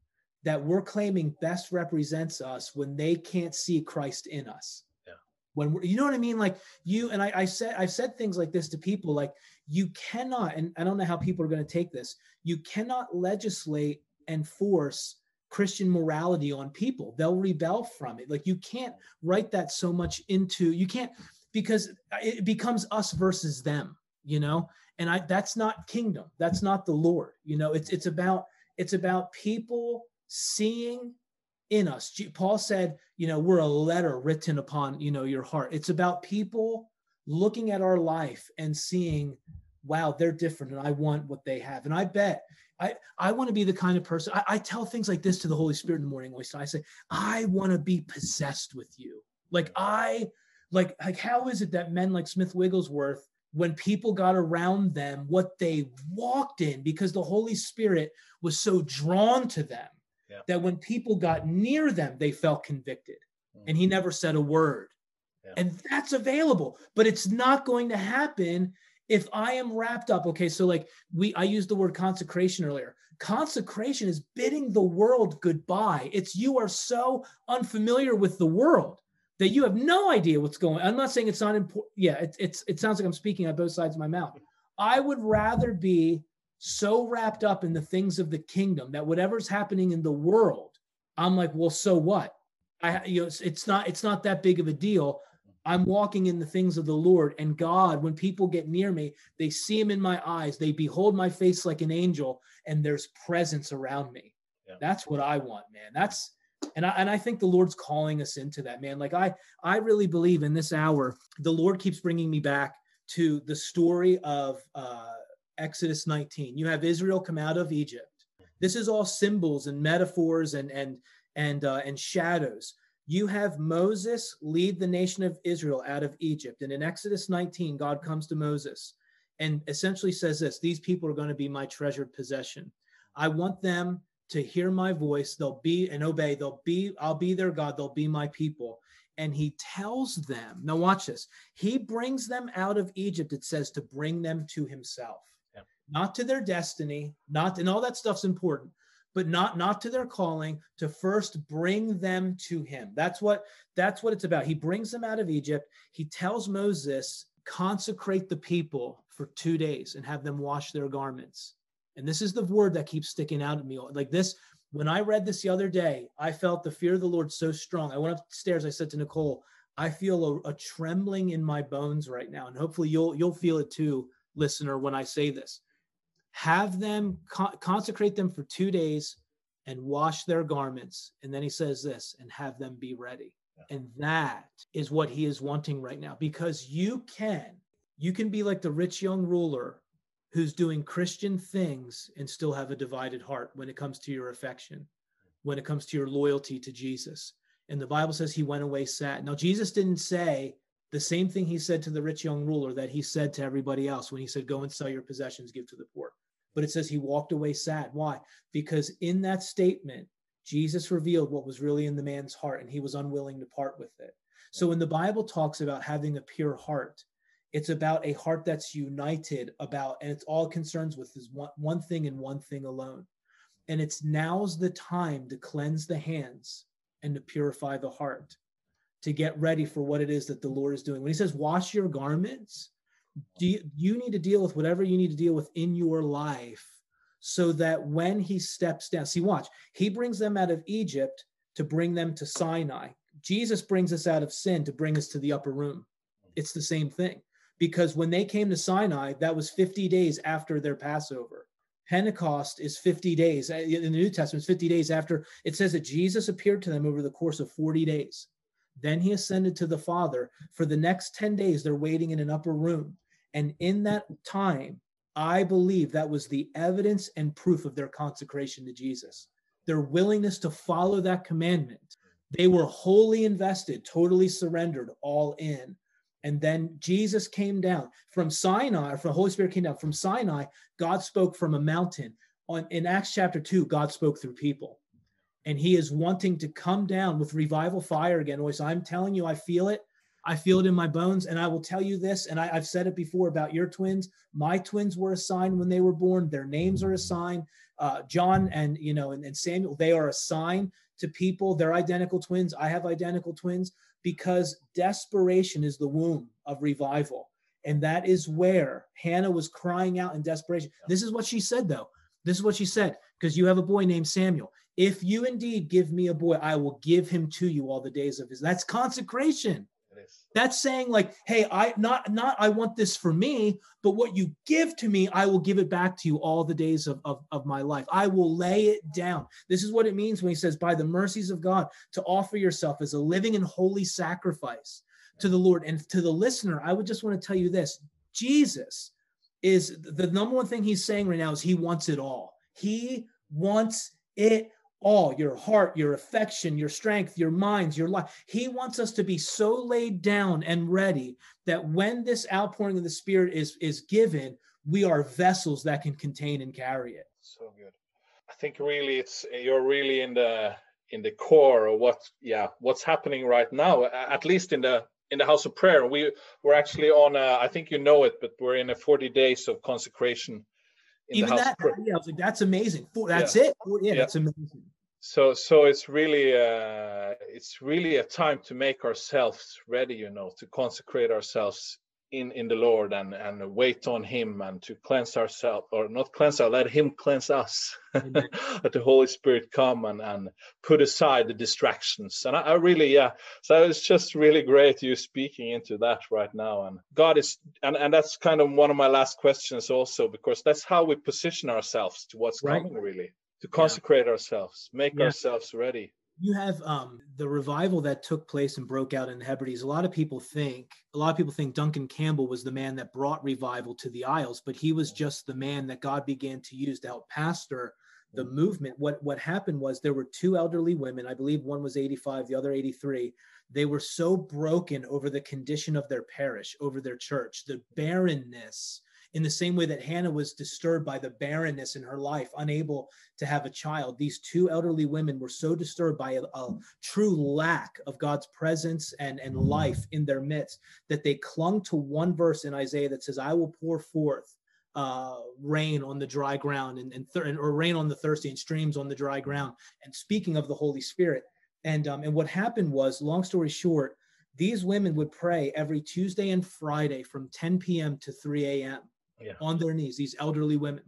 that we're claiming best represents us when they can't see Christ in us? Yeah. When we're, you know what I mean? Like you and I, I said, I've said things like this to people, like you cannot, and I don't know how people are going to take this. You cannot legislate and force Christian morality on people. They'll rebel from it. Like you can't write that so much into you can't because it becomes us versus them you know? And i that's not kingdom. That's not the lord you know? It's it's about it's about people seeing in us. Paul said you know we're a letter written upon you know your heart. It's about people looking at our life and seeing wow they're different and i want what they have. And i bet i i want to be the kind of person i, I tell things like this to the holy spirit in the morning i say i want to be possessed with you. Like i like like how is it that men like smith wigglesworth when people got around them what they walked in because the Holy Spirit was so drawn to them yeah. that when people got near them, they felt convicted. Mm-hmm. And he mm. never said a word. Yeah. And that's available, but it's not going to happen if I am wrapped up. Okay, so like we, I used the word consecration earlier. Consecration is bidding the world goodbye. It's you are so unfamiliar with the world that you have no idea what's going. On I'm not saying it's not important. Yeah, it, it's it sounds like I'm speaking on both sides of my mouth. I would rather be so wrapped up in the things of the kingdom that whatever's happening in the world, I'm like, well, so what? I you know, it's, it's not it's not that big of a deal. I'm walking in the things of the Lord and God. When people get near me, they see Him in my eyes. They behold my face like an angel, and there's presence around me. Yeah. That's what I want, man. That's and I, and I think the lord's calling us into that man. Like i i really believe in this hour the lord keeps bringing me back to the story of uh, exodus 19 you have israel come out of egypt. This is all symbols and metaphors and and and uh, and shadows. You have moses lead the nation of israel out of egypt. And in exodus 19 god comes to moses and essentially says this these people are going to be my treasured possession. I want them to hear my voice. They'll be and obey. They'll be, I'll be their God. They'll be my people. And he tells them, now watch this. He brings them out of Egypt, it says, to bring them to himself, yeah. not to their destiny, not, and all that stuff's important, but not not to their calling to first bring them to him that's what that's what it's about he brings them out of egypt he tells moses consecrate the people for two days and have them wash their garments and this is the word that keeps sticking out at me. Like this, when I read this the other day, I felt the fear of the Lord so strong. I went upstairs, I said to Nicole, I feel a, a trembling in my bones right now. And hopefully you'll you'll feel it too, listener, when I say this. Have them con- consecrate them for two days and wash their garments. And then he says this, and have them be ready. And that is what he is wanting right now because you can, you can be like the rich young ruler who's doing Christian things and still have a divided heart when it comes to your affection, when it comes to your loyalty to Jesus. And the Bible says he went away sad. Now, Jesus didn't say the same thing he said to the rich young ruler that he said to everybody else when he said, Go and sell your possessions, give to the poor. But it says he walked away sad. Why? Because in that statement, Jesus revealed what was really in the man's heart and he was unwilling to part with it. So when the Bible talks about having a pure heart, it's about a heart that's united about, and it's all concerns with is one, one thing and one thing alone. And it's now's the time to cleanse the hands and to purify the heart, to get ready for what it is that the Lord is doing. When he says, wash your garments, you, you need to deal with whatever you need to deal with in your life so that when he steps down, see, watch, he brings them out of Egypt to bring them to Sinai. Jesus brings us out of sin to bring us to the upper room. It's the same thing because when they came to Sinai, that was 50 days after their Passover. Pentecost is 50 days uh, in the New Testament, 50 days after it says that Jesus appeared to them over the course of 40 days. Then he ascended to the Father. For the next 10 days, they're waiting in an upper room. And in that time, I believe that was the evidence and proof of their consecration to Jesus, their willingness to follow that commandment. They were wholly invested, totally surrendered, all in. And then Jesus came down from Sinai, from the Holy Spirit came down from Sinai. God spoke from a mountain. On in Acts chapter 2, God spoke through people. And he is wanting to come down with revival fire again. I'm telling you, I feel it. I feel it in my bones. And I will tell you this, and I, have said it before about your twins. My twins were assigned when they were born. Their names are assigned. Uh, John and you know, and, and Samuel, they are assigned to people. They're identical twins. I have identical twins because desperation is the womb of revival. And that is where Hannah was crying out in desperation. This is what she said, though. This is what she said, because you have a boy named Samuel. If you indeed give me a boy, I will give him to you all the days of his. That's consecration. That's saying like, hey, I not not I want this for me, but what you give to me, I will give it back to you all the days of, of, of my life. I will lay it down. This is what it means when he says, by the mercies of God, to offer yourself as a living and holy sacrifice to the Lord. And to the listener, I would just want to tell you this Jesus is the number one thing he's saying right now is he wants it all. He wants it all your heart, your affection, your strength, your minds, your life. He wants us to be so laid down and ready that when this outpouring of the Spirit is, is given, we are vessels that can contain and carry it. So good. I think really it's you're really in the in the core of what yeah what's happening right now at least in the in the house of prayer we we're actually on a, I think you know it but we're in a 40 days of consecration even that yeah, I was like, that's amazing. That's yeah. it. Yeah, yeah, that's amazing. So so it's really uh it's really a time to make ourselves ready, you know, to consecrate ourselves in in the Lord and and wait on Him and to cleanse ourselves or not cleanse our, let Him cleanse us. [laughs] let the Holy Spirit come and and put aside the distractions. And I, I, really yeah, so it's just really great you speaking into that right now. And God is and and that's kind of one of my last questions also because that's how we position ourselves to what's right. coming really to consecrate yeah. ourselves, make yeah. ourselves ready you have um, the revival that took place and broke out in the Hebrides. A lot of people think, a lot of people think Duncan Campbell was the man that brought revival to the Isles, but he was just the man that God began to use to help pastor the movement. What what happened was there were two elderly women. I believe one was 85, the other 83. They were so broken over the condition of their parish, over their church, the barrenness in the same way that Hannah was disturbed by the barrenness in her life, unable to have a child. These two elderly women were so disturbed by a, a true lack of God's presence and, and life in their midst that they clung to one verse in Isaiah that says, I will pour forth uh, rain on the dry ground and, and or rain on the thirsty and streams on the dry ground. And speaking of the Holy Spirit, and um, and what happened was, long story short, these women would pray every Tuesday and Friday from 10 p.m. to 3 a.m yeah. on their knees, these elderly women.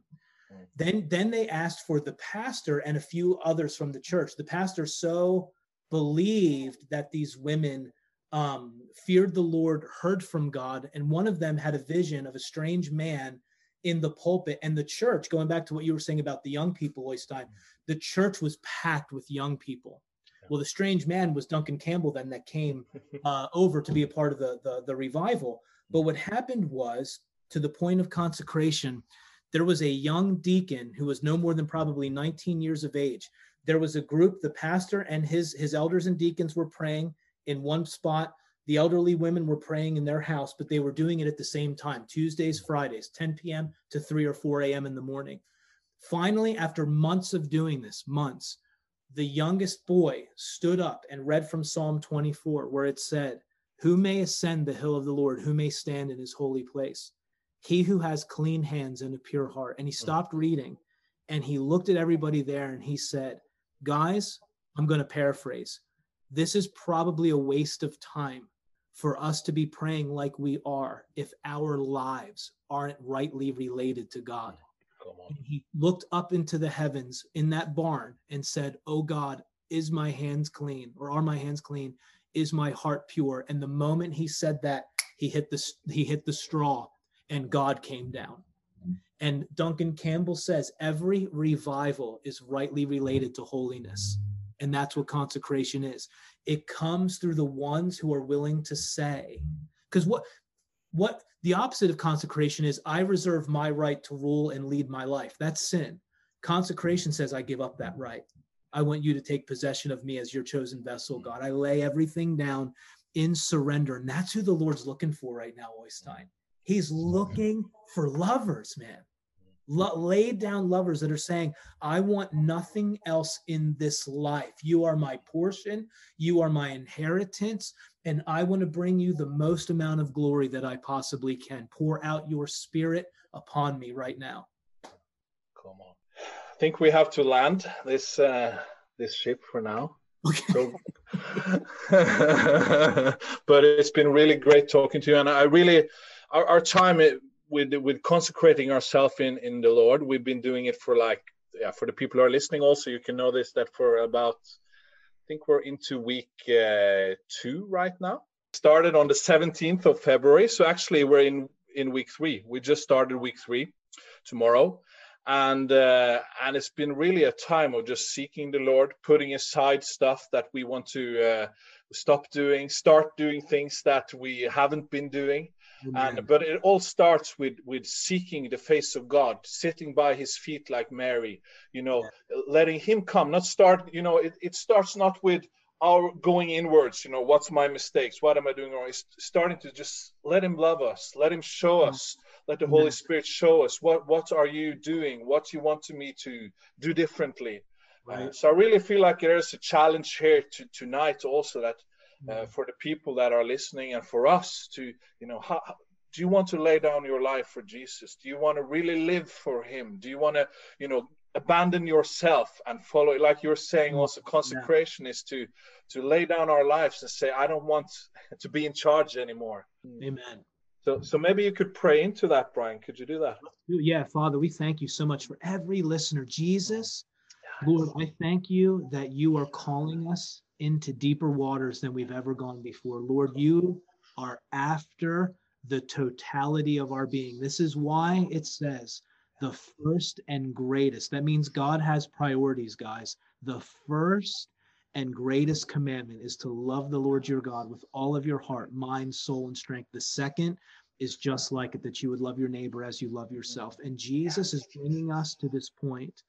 Mm. Then, then they asked for the pastor and a few others from the church. The pastor so believed that these women um, feared the Lord, heard from God, and one of them had a vision of a strange man in the pulpit. And the church, going back to what you were saying about the young people, Oystein, the church was packed with young people. Well, the strange man was Duncan Campbell then that came [laughs] uh, over to be a part of the, the, the revival. But what happened was to the point of consecration, there was a young deacon who was no more than probably 19 years of age. There was a group, the pastor and his his elders and deacons were praying in one spot. The elderly women were praying in their house, but they were doing it at the same time, Tuesdays, Fridays, 10 p.m. to 3 or 4 a.m. in the morning. Finally, after months of doing this, months, the youngest boy stood up and read from Psalm 24, where it said, Who may ascend the hill of the Lord? Who may stand in his holy place? He who has clean hands and a pure heart. And he hmm. stopped reading and he looked at everybody there and he said, Guys, I'm going to paraphrase. This is probably a waste of time for us to be praying like we are if our lives aren't rightly related to God. He looked up into the heavens in that barn and said, Oh God, is my hands clean or are my hands clean? Is my heart pure? And the moment he said that, he hit the he hit the straw and God came down. Mm-hmm. And Duncan Campbell says every revival is rightly related to holiness. And that's what consecration is. It comes through the ones who are willing to say, because what what the opposite of consecration is I reserve my right to rule and lead my life. That's sin. Consecration says I give up that right. I want you to take possession of me as your chosen vessel, God. I lay everything down in surrender. And that's who the Lord's looking for right now, Oystein. He's looking for lovers, man. laid down lovers that are saying, I want nothing else in this life. You are my portion, you are my inheritance, and I want to bring you the most amount of glory that I possibly can. Pour out your spirit upon me right now. Come on. I think we have to land this uh, this ship for now. Okay. So, [laughs] but it's been really great talking to you, and I really our, our time with with consecrating ourselves in in the Lord. We've been doing it for like yeah for the people who are listening. Also, you can know this that for about I think we're into week uh, two right now. Started on the 17th of February, so actually we're in in week three. We just started week three tomorrow and uh, and it's been really a time of just seeking the lord putting aside stuff that we want to uh, stop doing start doing things that we haven't been doing Oh, and but it all starts with with seeking the face of god sitting by his feet like mary you know yeah. letting him come not start you know it, it starts not with our going inwards you know what's my mistakes what am i doing wrong? It's starting to just let him love us let him show mm. us let the holy spirit show us what what are you doing what you want to me to do differently. Right. So i really feel like there's a challenge here to, tonight also that uh, for the people that are listening and for us to you know how, do you want to lay down your life for jesus? Do you want to really live for him? Do you want to you know abandon yourself and follow it like you're saying mm, also consecration yeah. is to to lay down our lives and say i don't want [laughs] to be in charge anymore. Amen. So so maybe you could pray into that brian. Could you do that? Yeah father we thank you so much for every listener. Jesus yes. lord i thank you that you are calling us into deeper waters than we've ever gone before. Lord, you are after the totality of our being. This is why it says the first and greatest. That means God has priorities, guys. The first and greatest commandment is to love the Lord your God with all of your heart, mind, soul, and strength. The second is just like it that you would love your neighbor as you love yourself. And Jesus is bringing us to this point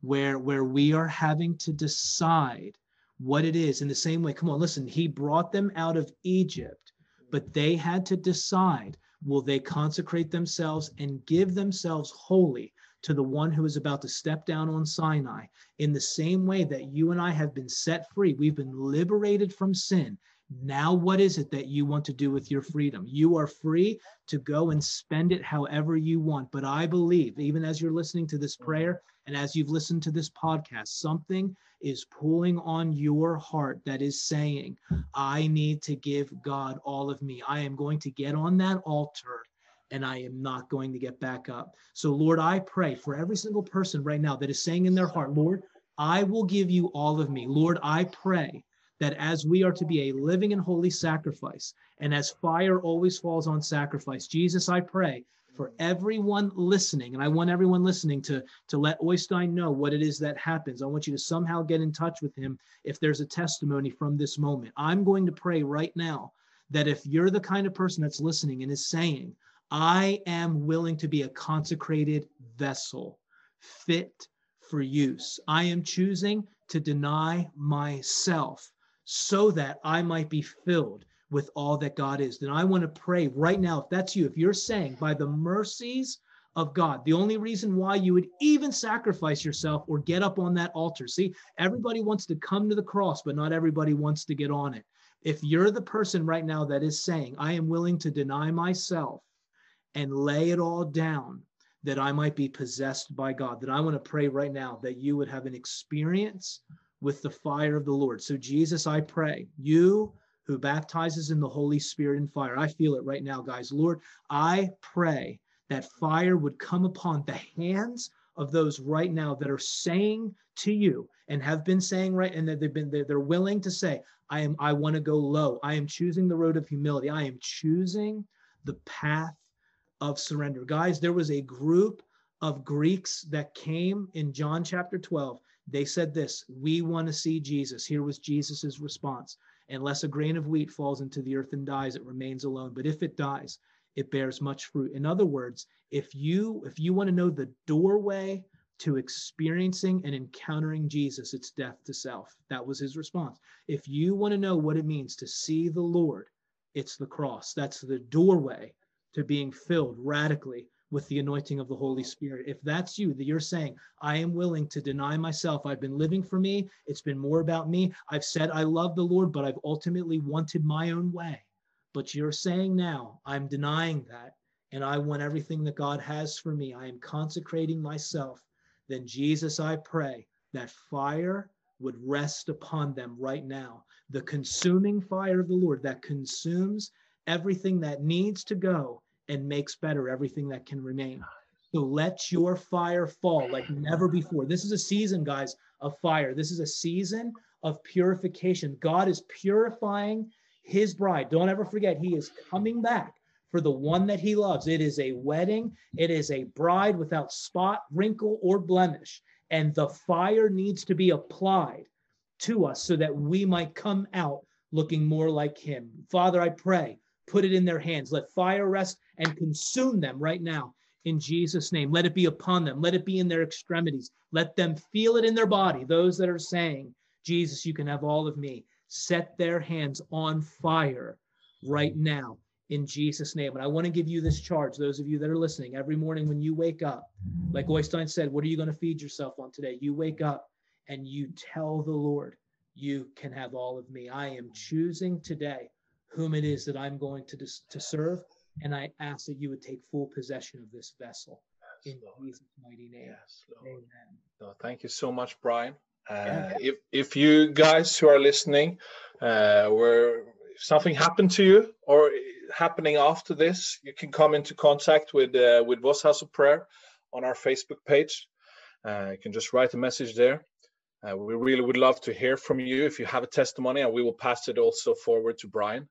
where where we are having to decide what it is in the same way. Come on, listen, he brought them out of Egypt, but they had to decide will they consecrate themselves and give themselves wholly to the one who is about to step down on Sinai in the same way that you and I have been set free. We've been liberated from sin. Now, what is it that you want to do with your freedom? You are free to go and spend it however you want. But I believe, even as you're listening to this prayer and as you've listened to this podcast, something is pulling on your heart that is saying, I need to give God all of me. I am going to get on that altar and I am not going to get back up. So, Lord, I pray for every single person right now that is saying in their heart, Lord, I will give you all of me. Lord, I pray that as we are to be a living and holy sacrifice, and as fire always falls on sacrifice, Jesus, I pray for everyone listening, and I want everyone listening to, to let Oystein know what it is that happens. I want you to somehow get in touch with him if there's a testimony from this moment. I'm going to pray right now that if you're the kind of person that's listening and is saying, I am willing to be a consecrated vessel fit for use. I am choosing to deny myself so that I might be filled with all that God is. Then I want to pray right now. If that's you, if you're saying, by the mercies of God, the only reason why you would even sacrifice yourself or get up on that altar. See, everybody wants to come to the cross, but not everybody wants to get on it. If you're the person right now that is saying, I am willing to deny myself and lay it all down that I might be possessed by God, that I want to pray right now that you would have an experience with the fire of the Lord. So, Jesus, I pray, you who baptizes in the Holy Spirit and fire, I feel it right now, guys. Lord, I pray that fire would come upon the hands of those right now that are saying to you and have been saying right and that they've been they're willing to say i am i want to go low i am choosing the road of humility i am choosing the path of surrender guys there was a group of greeks that came in john chapter 12 they said this we want to see jesus here was jesus's response unless a grain of wheat falls into the earth and dies it remains alone but if it dies it bears much fruit in other words if you if you want to know the doorway to experiencing and encountering Jesus, it's death to self. That was his response. If you want to know what it means to see the Lord, it's the cross. That's the doorway to being filled radically with the anointing of the Holy Spirit. If that's you, that you're saying, I am willing to deny myself. I've been living for me. It's been more about me. I've said I love the Lord, but I've ultimately wanted my own way. But you're saying now, I'm denying that. And I want everything that God has for me. I am consecrating myself then Jesus, I pray that fire would rest upon them right now. The consuming fire of the Lord that consumes everything that needs to go and makes better everything that can remain. So let your fire fall like never before. This is a season, guys, of fire. This is a season of purification. God is purifying his bride. Don't ever forget, he is coming back for the one that he loves. It is a wedding, it is a bride without spot, wrinkle, or blemish. And the fire needs to be applied to us so that we might come out looking more like him. Father, I pray, put it in their hands. Let fire rest and consume them right now in Jesus' name. Let it be upon them. Let it be in their extremities. Let them feel it in their body. Those that are saying, Jesus, you can have all of me. Set their hands on fire right now in Jesus' name. And I want to give you this charge, those of you that are listening, every morning when you wake up, like Oystein said, what are you going to feed yourself on today? You wake up and you tell the Lord, you can have all of me. I am choosing today whom it is that I'm going to, to serve. And I ask that you would take full possession of this vessel yes, in Lord. Jesus' mighty name. Yes, Amen. No, thank you so much, Brian. Uh, yeah. if, if you guys who are listening uh, were something happened to you or happening after this, you can come into contact with uh, with Voss House of Prayer on our Facebook page. Uh, you can just write a message there. Uh, we really would love to hear from you if you have a testimony, and we will pass it also forward to Brian.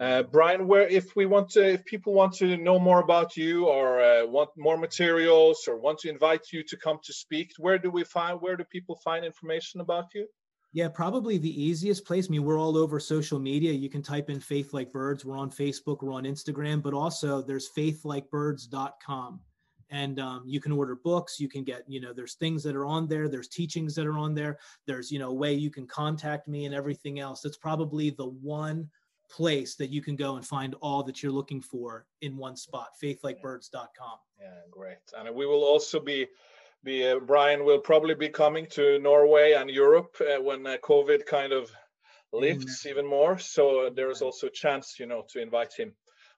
Uh, Brian, where if we want to, if people want to know more about you, or uh, want more materials, or want to invite you to come to speak, where do we find? Where do people find information about you? Yeah, probably the easiest place. I mean, we're all over social media. You can type in Faith Like Birds. We're on Facebook, we're on Instagram, but also there's faithlikebirds.com. And um, you can order books. You can get, you know, there's things that are on there. There's teachings that are on there. There's, you know, a way you can contact me and everything else. It's probably the one place that you can go and find all that you're looking for in one spot faithlikebirds.com. Yeah, great. And we will also be be uh, Brian will probably be coming to Norway and Europe uh, when uh, COVID kind of lifts Amen. even more. So uh, there is also a chance, you know, to invite him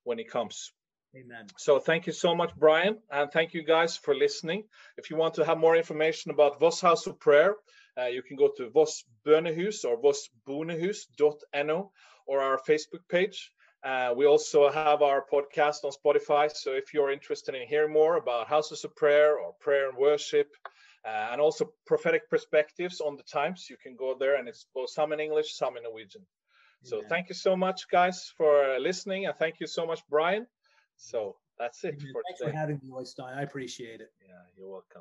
when he comes. Amen. So thank you so much, Brian, and thank you guys for listening. If you want to have more information about Voss House of Prayer, uh, you can go to Voss Bønnehus or vossbonehus.no or our Facebook page. Uh, we also have our podcast on Spotify. So if you're interested in hearing more about houses of prayer or prayer and worship, uh, and also prophetic perspectives on the times, you can go there and it's both some in English, some in Norwegian. So thank you so much, guys, for listening, and thank you so much, Brian. So that's it for Thanks today. for having me, Oystein. I appreciate it. Yeah, you're welcome.